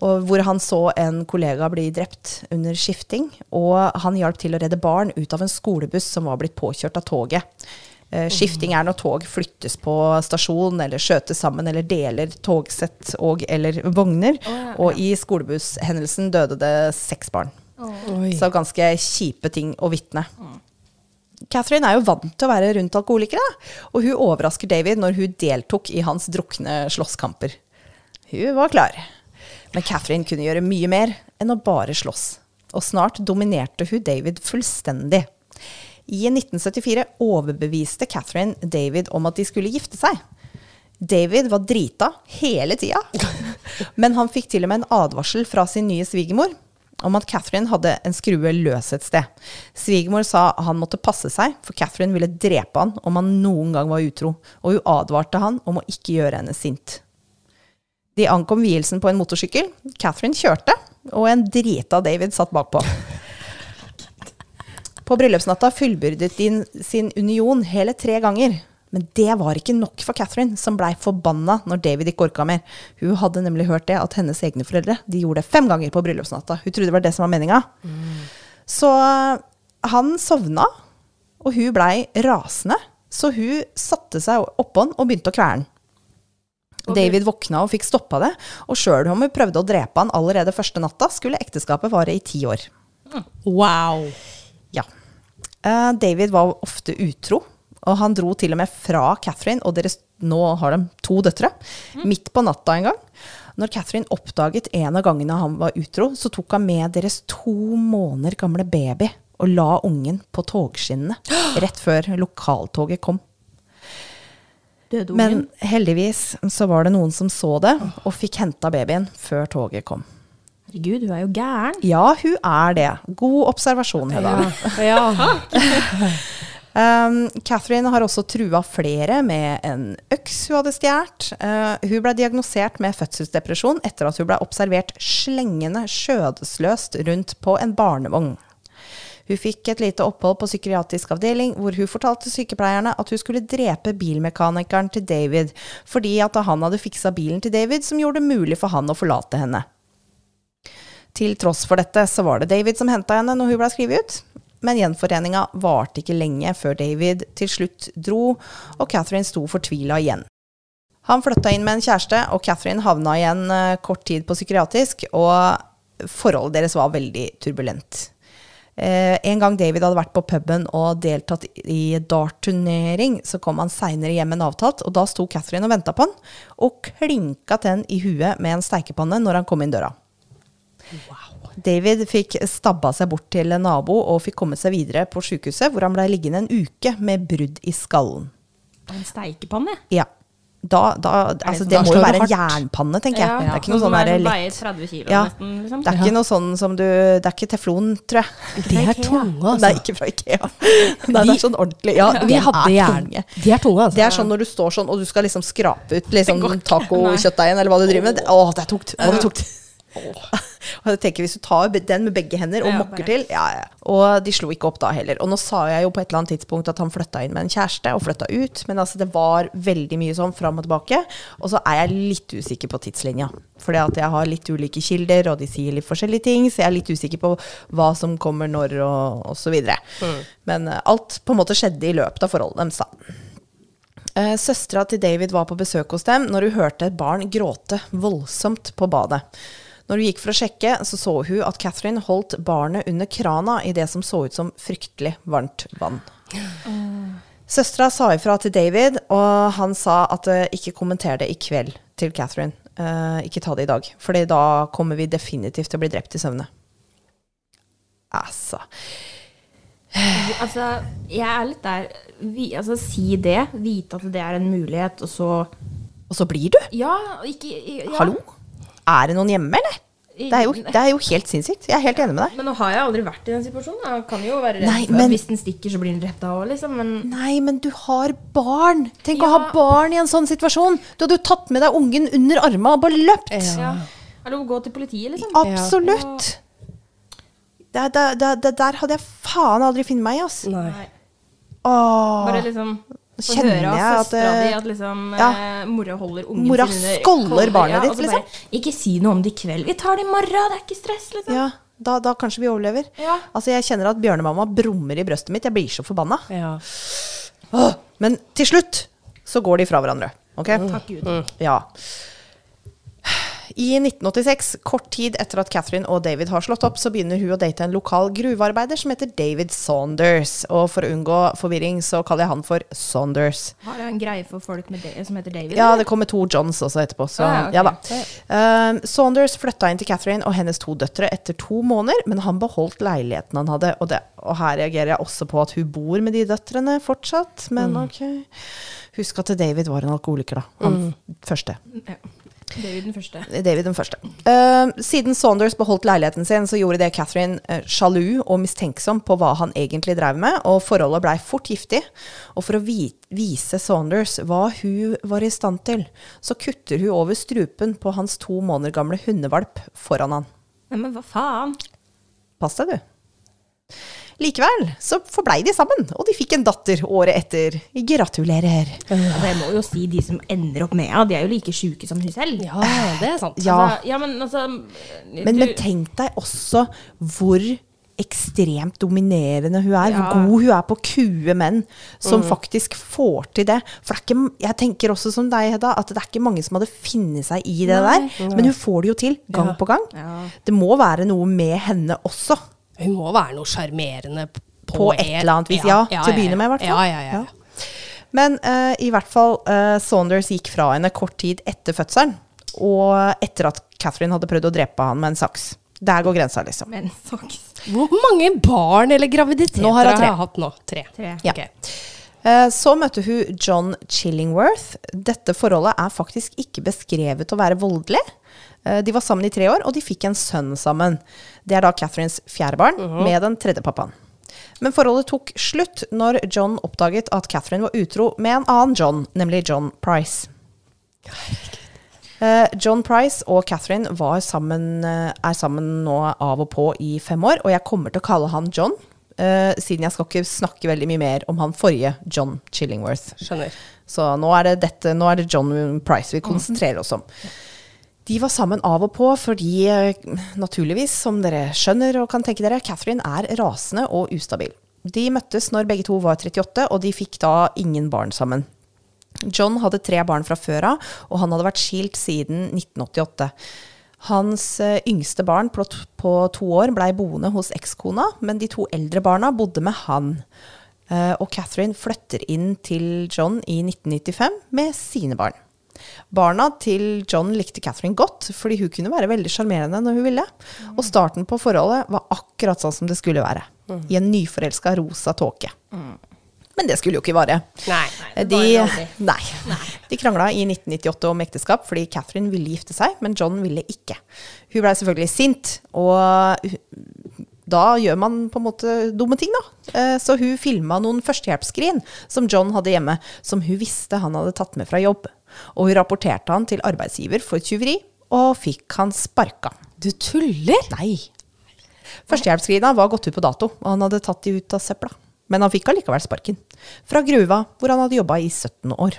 hvor han så en kollega bli drept under skifting. Og han hjalp til å redde barn ut av en skolebuss som var blitt påkjørt av toget. Eh, skifting er når tog flyttes på stasjon, eller skjøtes sammen, eller deler togsett og eller vogner. ja, Og i skolebusshendelsen døde det seks barn. Oh. Så ganske kjipe ting å vitne. Catherine er jo vant til å være rundt alkoholikere, og hun overrasker David når hun deltok i hans drukne slåsskamper. Hun var klar. Men Catherine kunne gjøre mye mer enn å bare slåss. Og snart dominerte hun David fullstendig. I 1974 overbeviste Catherine David om at de skulle gifte seg. David var drita hele tida, men han fikk til og med en advarsel fra sin nye svigermor om at Catherine hadde en skrue løs et sted. Svigermor sa han måtte passe seg, for Catherine ville drepe han om han noen gang var utro, og hun advarte han om å ikke gjøre henne sint. De ankom vielsen på en motorsykkel. Catherine kjørte, og en drita David satt bakpå. På bryllupsnatta fullbyrdet de sin union hele tre ganger. Men det var ikke nok for Catherine, som blei forbanna når David ikke orka mer. Hun hadde nemlig hørt det at hennes egne foreldre de gjorde det fem ganger på bryllupsnatta. Hun trodde det var det som var meninga. Så han sovna, og hun blei rasende. Så hun satte seg oppå han og begynte å kvele han. David våkna og fikk stoppa det, og sjøl om hun prøvde å drepe han allerede første natta, skulle ekteskapet vare i ti år. Wow. Ja. Eh, David var ofte utro, og han dro til og med fra Catherine, og deres, nå har de to døtre, midt på natta en gang. Når Catherine oppdaget en av gangene han var utro, så tok han med deres to måneder gamle baby og la ungen på togskinnene rett før lokaltoget kom. Men heldigvis så var det noen som så det, og fikk henta babyen før toget kom. Herregud, hun er jo gæren. Ja, hun er det. God observasjon, Hedda. Ja. Um, Catherine har også trua flere med en øks hun hadde stjålet. Uh, hun ble diagnosert med fødselsdepresjon etter at hun ble observert slengende skjødesløst rundt på en barnevogn. Hun fikk et lite opphold på psykiatrisk avdeling, hvor hun fortalte sykepleierne at hun skulle drepe bilmekanikeren til David, fordi at han hadde fiksa bilen til David som gjorde det mulig for han å forlate henne. Til tross for dette så var det David som henta henne når hun ble skrevet ut. Men gjenforeninga varte ikke lenge før David til slutt dro, og Catherine sto fortvila igjen. Han flytta inn med en kjæreste, og Catherine havna igjen eh, kort tid på psykiatrisk, og forholdet deres var veldig turbulent. Eh, en gang David hadde vært på puben og deltatt i dartturnering, så kom han seinere hjem enn avtalt, og da sto Catherine og venta på han, og klinka til han i huet med en steikepanne når han kom inn døra. David fikk stabba seg bort til en nabo og fikk komme seg videre på sykehuset, hvor han blei liggende en uke med brudd i skallen. En steikepanne. Ja. Da, da Altså, det det må jo være en jernpanne, tenker jeg. Det er ikke noe sånn er der lett veier 30 kilo Ja. nesten, liksom. Det er ikke noe sånn som du Det er ikke teflon, tror jeg. De er tunge, altså. Det er ikke fra Ikea. Nei, det er sånn ordentlig. Ja, Vi hadde er jern. tunge. De er tunge, altså. Det er sånn når du står sånn, og du skal liksom skrape ut liksom, tacokjøttdeigen, eller hva du driver med. Det- Å, det er tungt. Å, det er tungt. Og jeg tenker Hvis du tar den med begge hender og Ja, mokker til ja, ja. Og de slo ikke opp da heller. Og nå sa jeg jo på et eller annet tidspunkt at han flytta inn med en kjæreste, og flytta ut. Men altså, det var veldig mye sånn fram og tilbake. Og så er jeg litt usikker på tidslinja. Fordi at jeg har litt ulike kilder, og de sier litt forskjellige ting. Så jeg er litt usikker på hva som kommer når, og, og så videre. Men uh, alt på en måte skjedde i løpet av forholdet deres, da. Uh, Søstera til David var på besøk hos dem når hun hørte et barn gråte voldsomt på badet. Når hun gikk for å sjekke, så så hun at Catherine holdt barnet under krana i det som så ut som fryktelig varmt vann. Søstera sa ifra til David, og han sa at uh, ikke kommenter det i kveld til Catherine. Uh, ikke ta det i dag, for da kommer vi definitivt til å bli drept i søvne. Altså Altså, jeg er litt der vi, Altså, si det. Vite at det er en mulighet, og så Og så blir du! Ja, ikke ja. Hallo? Er det noen hjemme, eller? Det er, jo, det er jo helt sinnssykt. Jeg er helt enig med deg. Men nå har jeg aldri vært i den situasjonen. Jeg kan jo være redd Nei, for men- at hvis den stikker, så blir den drept av òg, liksom. Men Nei, men du har barn! Tenk å ha barn i en sånn situasjon! Du hadde jo tatt med deg ungen under arma og bare løpt! ja. å gå til politiet, liksom. Absolutt! Det, det, det, det der hadde jeg faen aldri funnet meg i, ass. Nei. Åh. Bare liksom få kjenner høre av søstera di eh, at liksom ja. eh, mora holder ungen Mora sin under skåller barnet ditt, og liksom. Ikke si noe om det i kveld. Vi tar det i morgen, det er ikke stress, liksom. Ja, da, da kanskje vi overlever. Ja. Altså, jeg kjenner at bjørnemamma brummer i brøstet mitt. Jeg blir så forbanna. Ja. Åh. Men til slutt så går de fra hverandre. Ok? Takk Gud. Ja. I 1986, kort tid etter at Catherine og David har slått opp, så begynner hun å date en lokal gruvearbeider som heter David Saunders. Og for å unngå forvirring, så kaller jeg han for Saunders. Har en greie for folk med det, som heter David? Ja, eller? det kommer to Johns også etterpå, så Ah, okay. ja da. Uh, Saunders flytta inn til Catherine og hennes to døtre etter to måneder, men han beholdt leiligheten han hadde. Og, det, og her reagerer jeg også på at hun bor med de døtrene fortsatt, men Mm. ok. Husk at David var en alkoholiker, da. Han første. Ja. David den første. David den første. Uh, siden Saunders beholdt leiligheten sin, så gjorde det Catherine uh, sjalu og mistenksom på hva han egentlig drev med, og forholdet blei fort giftig. Og for å vi vise Saunders hva hun var i stand til, så kutter hun over strupen på hans to måneder gamle hundevalp foran han. Nei, men hva faen? Pass deg, du. Likevel så forblei de sammen, og de fikk en datter året etter. Gratulerer. Altså, jeg må jo si de som ender opp med henne, de er jo like sjuke som hun selv. ja, det er sant. Ja. Altså, ja, men altså Men, du- men tenk deg også hvor ekstremt dominerende hun er. Hvor god hun er på å kue menn som faktisk får til det. For det er ikke, jeg tenker også som deg, Hedda, at det er ikke mange som hadde funnet seg i det Nei. der. Men hun får det jo til, gang Ja. på gang. Ja. Det må være noe med henne også. Hun må være noe sjarmerende på, På et eller annet vis, ja. Til å begynne med, i hvert fall. Ja, ja, ja. Ja. Men uh, i hvert fall, uh, Saunders gikk fra henne kort tid etter fødselen. Og etter at Catherine hadde prøvd å drepe han med en saks. Der går grensa, liksom. Men saks. Hvor mange barn eller graviditeter Nå har hun jeg hatt nå? Tre. Tre. Ja. Okay. Eh, Så møtte hun John Chillingworth. Dette forholdet er faktisk ikke beskrevet å være voldelig. Eh, De var sammen i tre år, og de fikk en sønn sammen. Det er da Catherines fjerde barn, med den tredje pappaen. Men forholdet tok slutt når John oppdaget at Catherine var utro med en annen John, nemlig John Price. Eh, John Price og Catherine var sammen, eh, er sammen nå av og på i fem år, og jeg kommer til å kalle han John, siden jeg skal ikke snakke veldig mye mer om han forrige John Chillingworth. Skjønner. Så nå er det, dette, nå er det John Price vi konsentrerer oss om. De var sammen av og på fordi, eh, naturligvis, som dere skjønner og kan tenke dere, Catherine er rasende og ustabil. De møttes når begge to var 38, og de fikk da ingen barn sammen. John hadde tre barn fra før av, og han hadde vært skilt siden 1988. Hans eh, yngste barn på, to år blei boende hos ekskona, men de to eldre barna bodde med han. Eh, og Catherine flytter inn til John i 1995 med sine barn. Barna til John likte Catherine godt, fordi hun kunne være veldig sjarmerende når hun ville. Og starten på forholdet var akkurat sånn som det skulle være. I en nyforelska rosa tåke. Men det skulle jo ikke vare. Nei. nei, De, nei. De krangla i 1998 om ekteskap fordi Catherine ville gifte seg, men John ville ikke. Hun blei selvfølgelig sint, og da gjør man på en måte dumme ting, da. Eh, Så hun filma noen førstehjelpsskrin som John hadde hjemme, som hun visste han hadde tatt med fra jobb. Og hun rapporterte han til arbeidsgiver for tyveri, og fikk han sparka. Du tuller? Nei. Førstehjelpsskrinet var gått ut på dato, og han hadde tatt de ut av søpla. Men han fikk allikevel sparken. Fra gruva, hvor han hadde jobba i 17 år.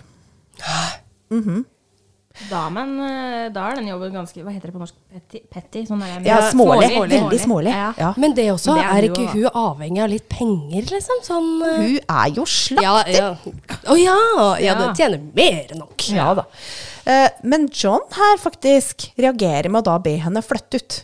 Da, men eh, da er den jobben ganske Hva heter det på norsk? Petty? petty sånn der, Ja, smålig. smålig. Veldig smålig. Ja. Ja. Men det også, Det er er ikke hun avhengig av litt penger, liksom? Sånn eh, Hun er jo slakter. Å ja. Å ja! Ja, det tjener mer enn nok. Ja da. Uh, men John her faktisk reagerer med å da be henne flytte ut.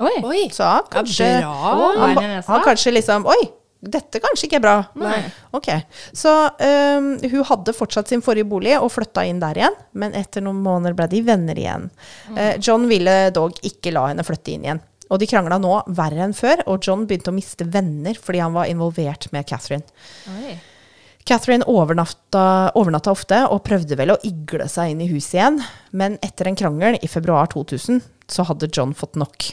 Oi. Oi. Så kanskje bra. han, han han kanskje liksom Oi, dette kanskje ikke er bra. Nei. Ok. Så um, hun hadde fortsatt sin forrige bolig og flytta inn der igjen, men etter noen måneder ble de venner igjen. Eh, John ville dog ikke la henne flytte inn igjen. Og de krangla nå verre enn før, og John begynte å miste venner fordi han var involvert med Catherine. Oi. Catherine overnatta, overnatta ofte og prøvde vel å igle seg inn i huset igjen, men etter en krangel i februar 2000 så hadde John fått nok.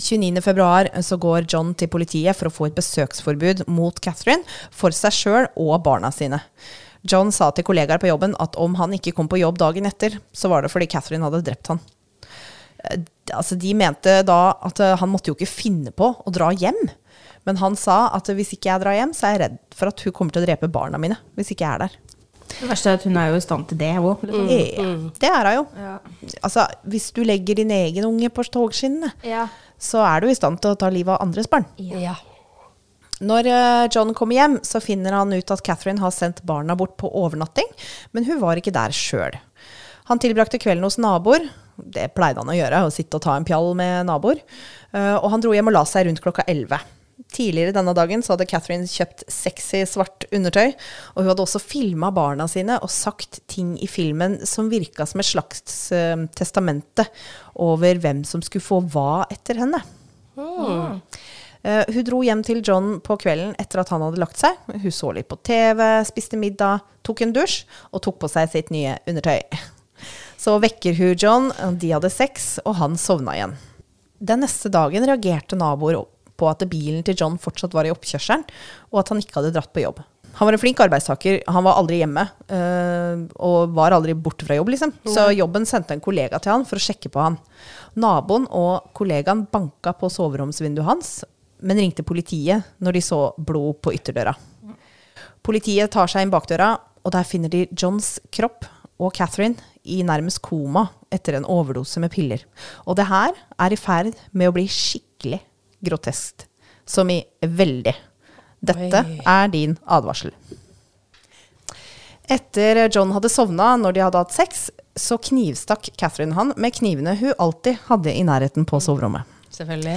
29. februar så går John til politiet for å få et besøksforbud mot Catherine for seg sjøl og barna sine. John sa til kollegaer på jobben at om han ikke kom på jobb dagen etter, så var det fordi Catherine hadde drept han. Eh, Altså, de mente da at eh, han måtte jo ikke finne på å dra hjem. Men han sa at hvis ikke jeg drar hjem, så er jeg redd for at hun kommer til å drepe barna mine. Hvis ikke jeg er der. Det verste er at hun er jo i stand til det òg. Liksom. Ja, det er hun jo. Ja. Altså, hvis du legger din egen unge på togskinnene, Ja. Så er du i stand til å ta livet av andres barn. Ja. Når eh, John kommer hjem, så finner han ut at Catherine har sendt barna bort på overnatting, men hun var ikke der sjøl. Han tilbrakte kvelden hos naboer. Det pleide han å gjøre, å sitte og ta en pjall med naboer. Eh, Og han dro hjem og la seg rundt klokka 11. Tidligere denne dagen så hadde Catherine kjøpt sexy svart undertøy, og hun hadde også filma barna sine og sagt ting i filmen som virka som et slags uh, testamente over hvem som skulle få hva etter henne. Eh, hun dro hjem til John på kvelden etter at han hadde lagt seg. Hun så litt på TV, spiste middag, tok en dusj og tok på seg sitt nye undertøy. Så vekker hun John, de hadde sex, og han sovna igjen. Den neste dagen reagerte naboer på at bilen til John fortsatt var i oppkjørselen, og at han ikke hadde dratt på jobb. Han var en flink arbeidstaker, han var aldri hjemme, øh, og var aldri borte fra jobb, liksom. Så jobben sendte en kollega til han for å sjekke på han. Naboen og kollegaen banka på soveromsvinduet hans, men ringte politiet når de så blod på ytterdøra. Politiet tar seg inn bakdøra, og der finner de Johns kropp og Catherine i nærmest koma etter en overdose med piller. Og det her er i ferd med å bli skikkelig groteskt. Som i veldig. Dette Oi. er din advarsel. Etter John hadde sovna når de hadde hatt sex, så knivstakk Catherine han med knivene hun alltid hadde i nærheten på soverommet. Selvfølgelig.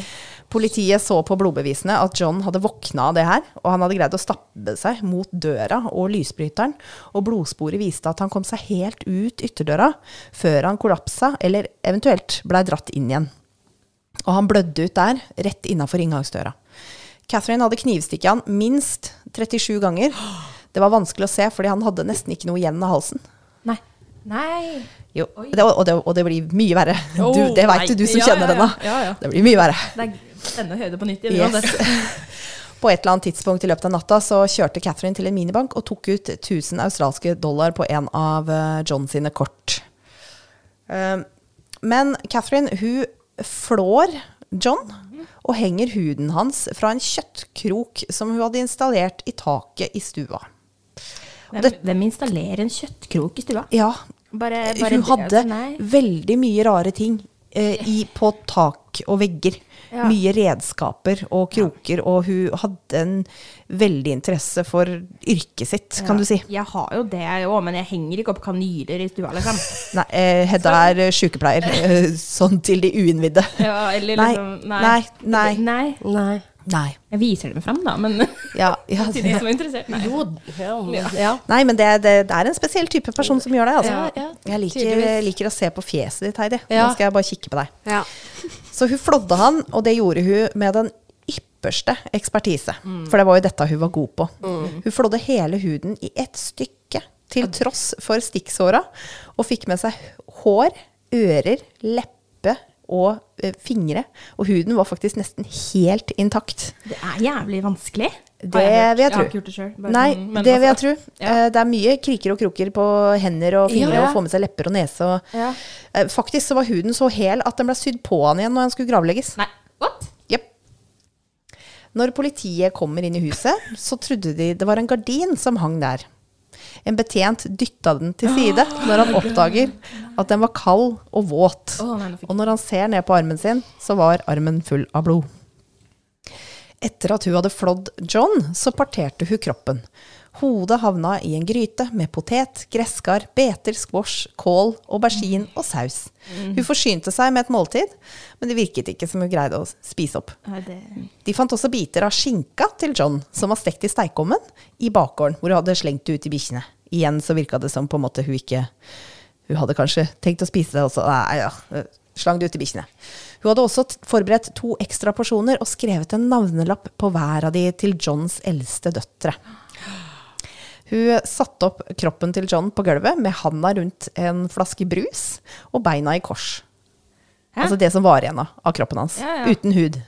Politiet så på blodbevisene at John hadde våkna av det her, og han hadde greid å stabbe seg mot døra og lysbryteren, og blodsporet viste at han kom seg helt ut ytterdøra før han kollapsa, eller eventuelt blei dratt inn igjen. Og han blødde ut der, rett innafor inngangsdøra. Catherine hadde knivstikket han minst 37 ganger. Det var vanskelig å se, fordi han hadde nesten ikke noe igjen av halsen. Nei. Nei. Jo, det, og, det, og det blir mye verre. Du, Oh, det veit jo du som. Ja, kjenner ja, denne. ja. Ja. Det blir mye verre. Det er spennende å høre det på nytt. Yes. På et eller annet tidspunkt i løpet av natta så kjørte Catherine til en minibank og tok ut 1000 australske dollar på en av eh, John sine kort. Eh, Men Catherine, hun flår John og henger huden hans fra en kjøttkrok som hun hadde installert i taket i stua. Hvem, hvem installerer en kjøttkrok i stua? Ja, Bare, bare hun hadde altså, nei. veldig mye rare ting eh, i, på tak og vegger. Ja. Mye redskaper og kroker, og hun hadde en veldig interesse for yrket sitt, kan du si. Jeg har jo det òg, men jeg henger ikke opp kanyler i stua, liksom. Nei, eh, Hedda er eh, sykepleier, eh, sånn til de uinnvidde. Ja, eller liksom nei, nei. nei. Nei. Nei. Jeg viser dem fram, da, men Ja, ja, til de som er interessert. Nei. Jo, ja. ja. Nei, men det, det, det er en spesiell type person som gjør det. Altså. Ja, ja, jeg liker, liker å se på fjeset ditt, Heidi. Ja. Nå skal jeg bare kikke på deg. ja. Så hun flådde han, og det gjorde hun med den ypperste ekspertise. For det var jo dette hun var god på. Hun flådde hele huden i ett stykke, til tross for stikksåra, og fikk med seg hår, ører, leppe og eh, fingre. Og huden var faktisk nesten helt intakt. Det er jævlig vanskelig. Det vil jeg vil jeg har ikke gjort det sjøl. Nei, men, det vil jeg tro. Ja. Eh, Det er mye kriker og kroker på hender og fingre, Ja. og få med seg lepper og nese. Og, Ja. Eh, Faktisk så var huden så hel at den ble sydd på han igjen når han skulle gravlegges. Nei, what? Når politiet kommer inn i huset, så trodde de det var en gardin som hang der. En betjent dytta den til side når han oppdager at den var kald og våt. Og når han ser ned på armen sin, så var armen full av blod. Etter at hun hadde flådd John, så parterte hun kroppen. Hodet havna i en gryte med potet, gresskar, beter, squash, kål, aubergine og saus. Hun forsynte seg med et måltid, men det virket ikke som hun greide å spise opp. Det De fant også biter av skinka til John, som var stekt i steikeovnen, i bakgården, hvor hun hadde slengt det ut til bikkjene. Igjen så virka det som på en måte hun ikke Hun hadde kanskje tenkt å spise det, og så nei, ja, slang det ut til bikkjene. Hun hadde også forberedt to ekstra porsjoner og skrevet en navnelapp på hver av de til Johns eldste døtre. Hun satte opp kroppen til John på gulvet med handa rundt en flaske brus og beina i kors. Hæ? Altså det som var igjen av kroppen hans. Ja, ja. Uten hud.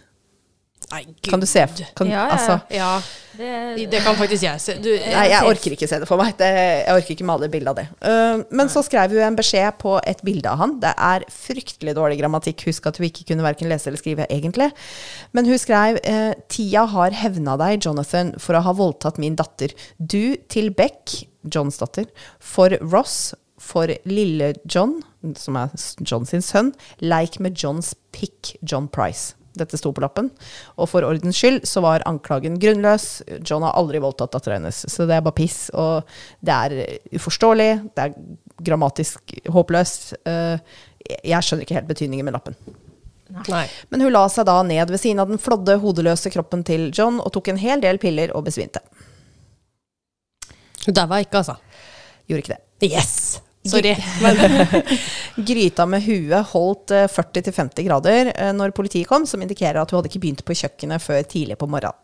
Nei, Kan du se kan, Ja, ja. Altså, Ja, det, det kan faktisk jeg se. Du, Nei, jeg orker ikke se det for meg. Det, jeg orker ikke male bilde av det. Uh, men så skrev hun en beskjed på et bilde av han. Det er fryktelig dårlig grammatikk. Husk at hun ikke kunne verken lese eller skrive, egentlig. Men hun skrev uh, Tida har hevna deg, Jonathan, for å ha voldtatt min datter. Du til Beck, Johns datter, for Ross, for lille John, som er John sin sønn, leik med Johns pick, John Price. Dette sto på lappen. Og for ordens skyld så var anklagen grunnløs. John har aldri voldtatt dattera hennes, så det er bare piss. Og det er uforståelig, det er grammatisk håpløst. Eh, jeg skjønner ikke helt betydningen med lappen. Nei. Men hun la seg da ned ved siden av den flådde, hodeløse kroppen til John og tok en hel del piller og besvimte. Hun daua ikke, altså. Gjorde ikke det. Yes! Sorry. Men, Gryta med huet holdt eh, 40-50 grader eh, når politiet kom, som indikerer at hun hadde ikke begynt på kjøkkenet før tidlig på morgenen.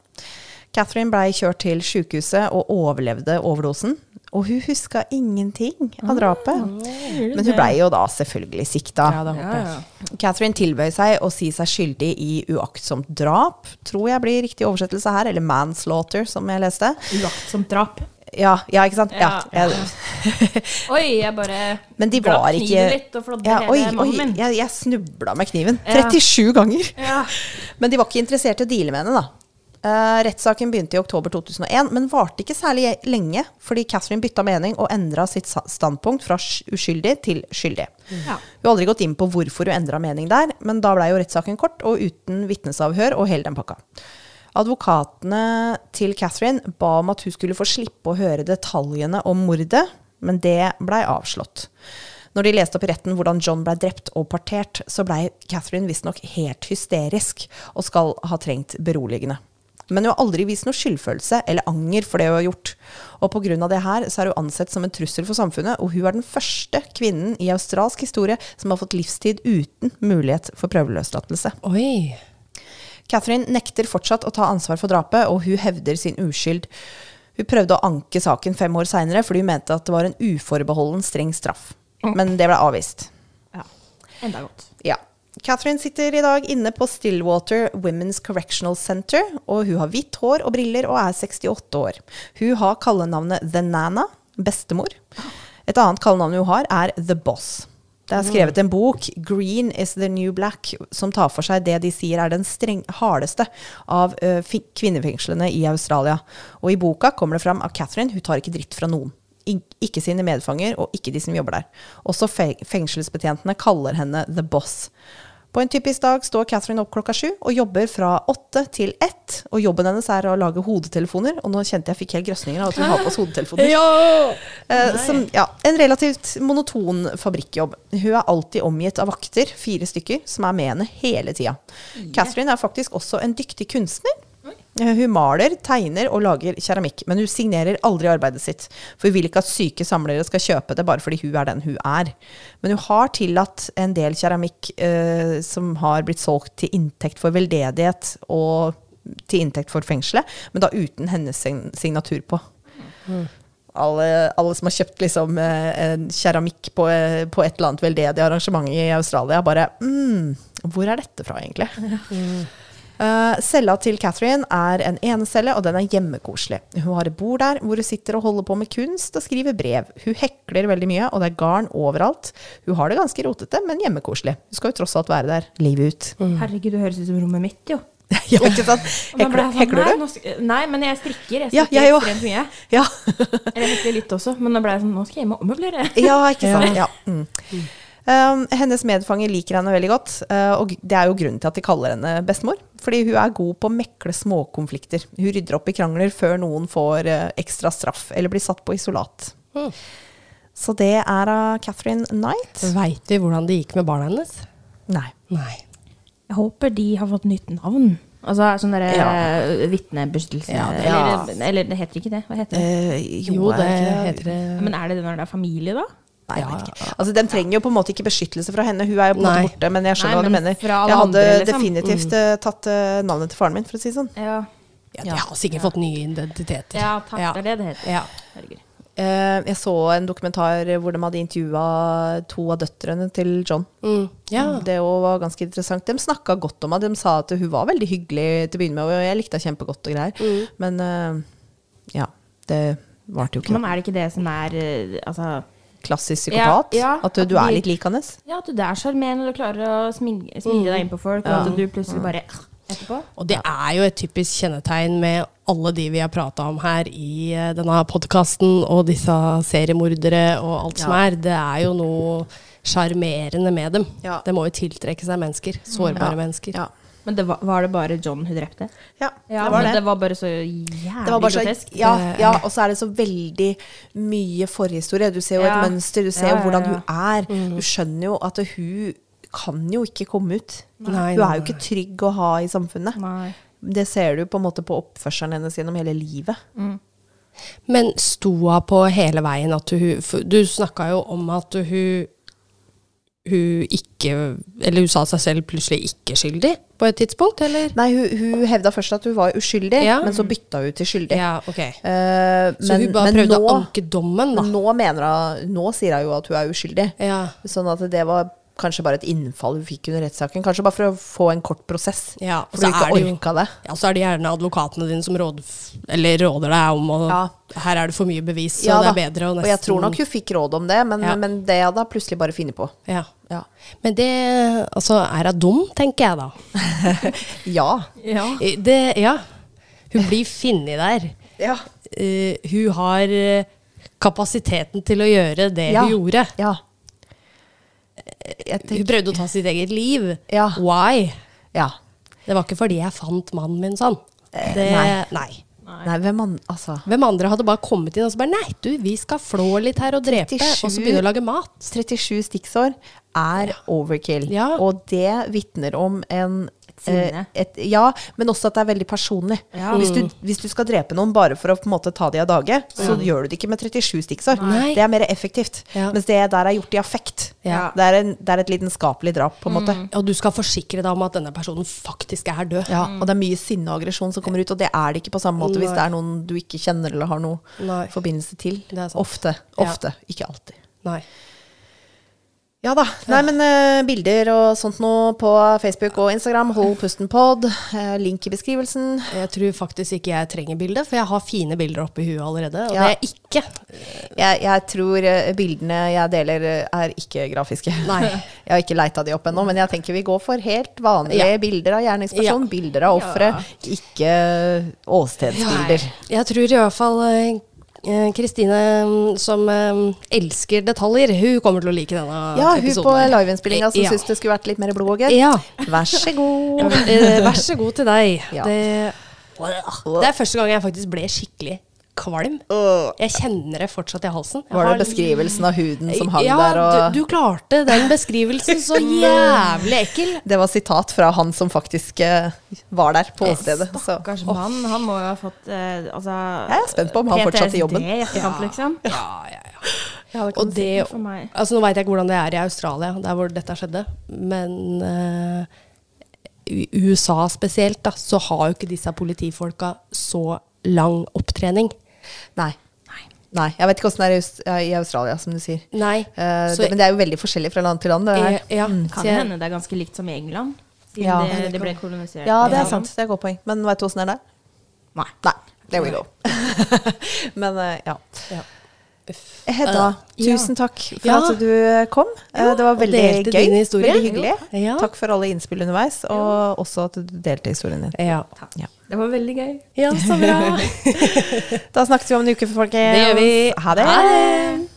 Catherine blei kjørt til sykehuset og overlevde overdosen. Og hun huska ingenting av drapet. Men hun blei jo da selvfølgelig sikta. ja, det håper jeg. ja. Catherine tilbød seg å si seg skyldig i uaktsomt drap, tror jeg blir riktig oversettelse her, eller manslaughter, som jeg leste. Uaktsomt drap. Ja, ja ikke sant? Ja, Ja. jeg, Oi, jeg bare men de var kniven ikke litt og flådde ja, hele mannen min. jeg, jeg snubla med kniven. 37 ganger! Ja. Men de var ikke interessert i å deale med henne, da. Uh, rettssaken begynte i oktober 2001, men varte ikke særlig lenge, fordi Catherine bytta mening og endra sitt standpunkt fra uskyldig til skyldig. Ja. Hun har aldri gått inn på hvorfor hun endra mening der, men da blei jo rettssaken kort og uten vitnesavhør og hele den pakka. Advokatene til Catherine ba om at hun skulle få slippe å høre detaljene om mordet, men det blei avslått. Når de leste opp i retten hvordan John blei drept og partert, så blei Catherine visstnok helt hysterisk og skal ha trengt beroligende. Men hun har aldri vist noe skyldfølelse eller anger for det hun har gjort. Og pga. det her så er hun ansett som en trussel for samfunnet, og hun er den første kvinnen i australsk historie som har fått livstid uten mulighet for prøveløslatelse. Oi. Catherine nekter fortsatt å ta ansvar for drapet, og hun hevder sin uskyld. Hun prøvde å anke saken fem år seinere fordi hun mente at det var en uforbeholden streng straff. Men det ble avvist. ja. Enda godt. Ja. Catherine sitter i dag inne på Stillwater Women's Correctional Center, og hun har hvitt hår og briller og er 68 år. Hun har kallenavnet The Nana, bestemor. Et annet kallenavn hun har, er The Boss. Det er skrevet en bok, 'Green is the New Black', som tar for seg det de sier er den streng, hardeste av uh, kvinnefengslene i Australia. Og i boka kommer det fram at Catherine hun tar ikke dritt fra noen. Ikke sine medfanger, og ikke de som jobber der. Også fe fengselsbetjentene kaller henne The Boss. På en typisk dag står Catherine opp klokka sju og jobber fra åtte til ett. Og jobben hennes er å lage hodetelefoner, og nå kjente jeg fikk helt grøsninger av at hun har på oss hodetelefoner. Ja! Eh, som, ja, en relativt monoton fabrikkjobb. Hun er alltid omgitt av vakter, fire stykker, som er med henne hele tida. Catherine er faktisk også en dyktig kunstner. Eh, Hun maler, tegner og lager keramikk, men hun signerer aldri arbeidet sitt. For hun vil ikke at syke samlere skal kjøpe det bare fordi hun er den hun er. Men hun har tillatt en del keramikk eh, som har blitt solgt til inntekt for veldedighet og til inntekt for fengselet, men da uten hennes signatur på. Alle, alle som har kjøpt liksom, eh, en keramikk på, eh, på et eller annet veldedig arrangement i Australia, bare mm, Hvor er dette fra, egentlig? Eh, cella til Catherine er en enecelle, og den er hjemmekoselig. Hun har et bord der hvor hun sitter og holder på med kunst og skriver brev. Hun hekler veldig mye, og det er garn overalt. Hun har det ganske rotete, men hjemmekoselig. Hun skal jo tross alt være der livet ut. Herregud, det høres ut som rommet mitt, jo. ja, ikke sant? Ble Hekler, sånn, hekler du? Nei, men jeg strikker. Jeg Ja, strikker jeg ekstremt mye. Ja. Eller hekler litt også, men nå ble jeg sånn, nå skal jeg hjem og ommøblere. ja, ikke sant. Ja. Mm. Um, hennes medfanger liker henne veldig godt, uh, og det er jo grunnen til at de kaller henne bestemor. Fordi hun er god på å mekle småkonflikter. Hun rydder opp i krangler før noen får uh, ekstra straff eller blir satt på isolat. Mm. Så det er av Catherine Knight. Veit vi hvordan det gikk med barna hennes? Nei. Nei. Jeg håper de har fått nytt navn. Altså sånn derre Ja. eh, vitnebeskyttelse Ja, ja. eller, eller det heter ikke det. Hva heter det? Eh, Jo, jo, det det heter det Men er det det når det er familie, da? Nei, ikke. Altså, de trenger jo på en måte ikke beskyttelse fra henne. Hun er jo på en måte borte, men jeg skjønner Nei, hva du mener. Jeg hadde andre, liksom. definitivt mm. tatt uh, navnet til faren min, for å si det sånn. Ja, Ja, de har sikkert fått nye identiteter. ja takk. Ja. Det er det det heter. Ja. Herregud. Eh, jeg så en dokumentar hvor de hadde intervjua to av døtrene til John. Mm. ja. Det var ganske interessant. De snakka godt om henne. De sa at hun var veldig hyggelig til å begynne med, og jeg likte henne kjempegodt og greier. Mm. Men uh, ja, det varte jo ikke. Men er det ikke det som er eh, Altså Klassisk psykopat. Ja, ja, at du, at du er litt lik hans. Ja, at du er sjarmerende, og du klarer å smigre, smigre deg inn på folk, og at du plutselig bare etterpå. Og det er jo et typisk kjennetegn med alle de vi har prata om her i eh, denne podkasten, og disse seriemordere og alt som er. Det er jo noe sjarmerende med dem. Ja. Det må jo tiltrekke seg mennesker. Sårbare Ja. mennesker. Ja, Men det var, var det bare John hun drepte? ja, Ja, det var men det. det var bare så jævlig bare så, grotesk. ja, ja, og så er det så veldig mye forhistorie. Du ser jo Ja. et mønster, du ser Ja, jo ja, hvordan hun er. Du skjønner jo at hun kan jo ikke komme ut. Nei, Hun er jo ikke trygg å ha i samfunnet. Nei. Det ser du på en måte på oppførselen hennes gjennom hele livet. Men sto hun på hele veien at hun Du snakka jo om at hun hun ikke Eller hun sa seg selv plutselig ikke skyldig på et tidspunkt, eller? Nei, hun, hun hevda først at hun var uskyldig, Ja. men så bytta hun til skyldig. Ja, okay. uh, Så hun bare prøvde å anke dommen, da. nå, mener hun, nå sier hun jo at hun er uskyldig. Ja. Sånn at det var kanskje bare et innfall hun fikk under rettssaken. Kanskje bare for å få en kort prosess. Ja, for så du ikke orka det. Ja, så er det gjerne advokatene dine som råd, eller råder deg om å Ja. Her er det for mye bevis, så Ja det er bedre å nesten Og jeg tror nok hun fikk råd om det, men, Ja. men det hadde hun plutselig bare funnet på. ja. Ja. Men det Altså, er hun dum, tenker jeg da. Ja. Ja. Eh, Det, ja. Hun blir funnet der. Ja. Uh, hun har eh, kapasiteten til å gjøre det Ja. hun gjorde. ja. Jeg Hun prøvde å ta sitt eget liv. Ja. Why? ja. Det var ikke fordi jeg fant mannen min sånn. Eh, nei. nei. Nei. Nei, hvem an... Altså. Hvem andre hadde bare kommet inn og så bare Nei, du, vi skal flå litt her og drepe, 37 og så begynne å lage mat. 37 stikksår er overkill. Ja. Og det vitner om en sinne. eh, et, ja, men også at det er veldig personlig. Ja. Hvis, du, hvis du skal drepe noen bare for å på en måte ta de av dage, så gjør du det ikke med 37 stikksår. Det er mer effektivt. Ja. Mens det der er gjort i affekt. Ja. Det, er en, det er et lidenskapelig drap, på en måte. Og du skal forsikre deg om at denne personen faktisk er død. Ja, og det er mye sinne og aggresjon som kommer ut, og det er det ikke på samme måte hvis det er noen du ikke kjenner eller har noe Nei. forbindelse til. Ofte. Ja. Ofte. Ikke alltid. Nei. Ja da. Nei, men uh, bilder og sånt noe på Facebook og Instagram. Hold pusten pod. Uh, link i beskrivelsen. Jeg tror faktisk ikke jeg trenger bilde, for jeg har fine bilder oppi huet allerede. Og Ja. det er ikke Jeg, jeg tror eh, bildene jeg deler, er ikke grafiske. Nei. jeg har ikke leita de opp ennå, men jeg tenker vi går for helt vanlige Ja. bilder av gjerningsperson. Ja. Bilder av offeret, ikke åstedsbilder. Jeg tror i hvert fall Kristine, mm, som eh, elsker detaljer, hun kommer til å like denne Ja, hun på episoden. liveinnspillinga som Ja. syns det skulle vært litt mer blod og gørr. Ja. Vær så god. Eh, Vær så god til deg. Ja. Det, det er første gang jeg faktisk ble skikkelig kvalm. Jeg kjenner det fortsatt i halsen. Jeg Var det har- beskrivelsen av huden som hang ja, der? Og du, du klarte den beskrivelsen så jævlig ekkel. Det var sitat fra han som faktisk eh, var der på åstedet. Så. Stakkars mann. Han må jo ha fått eh, altså, Jeg er spent på om han fortsatt jobben. I etterkant, liksom. Ja, ja, ja. Ja, det Og det, altså Nå veit jeg ikke hvordan det er i Australia, der hvor dette skjedde, men eh, i USA spesielt, da, så har jo ikke disse politifolka så lang opptrening. Nei. Nei. Jeg vet ikke åssen det er i Australia, som du sier. Nei. Uh, så, det, men det er jo veldig forskjellig fra land til land. Det her. ja, Kan det hende det er ganske likt som i England, siden Ja. det, det ble kolonisert. Ja, det er sant. Det er et godt poeng. Men veit du åssen det er der? Nei. Nei. There we go. men uh, ja. ja. Hedda, Eh, ja. tusen takk for Ja. at du kom. Eh, det var veldig gøy. Veldig hyggelig. Ja. Takk for alle innspill underveis, og også at du delte historien din. Ja. Ja. Det var veldig gøy. ja, så bra. Da snakkes vi om en uke, folkens. Det gjør vi. Ha det. Ha det.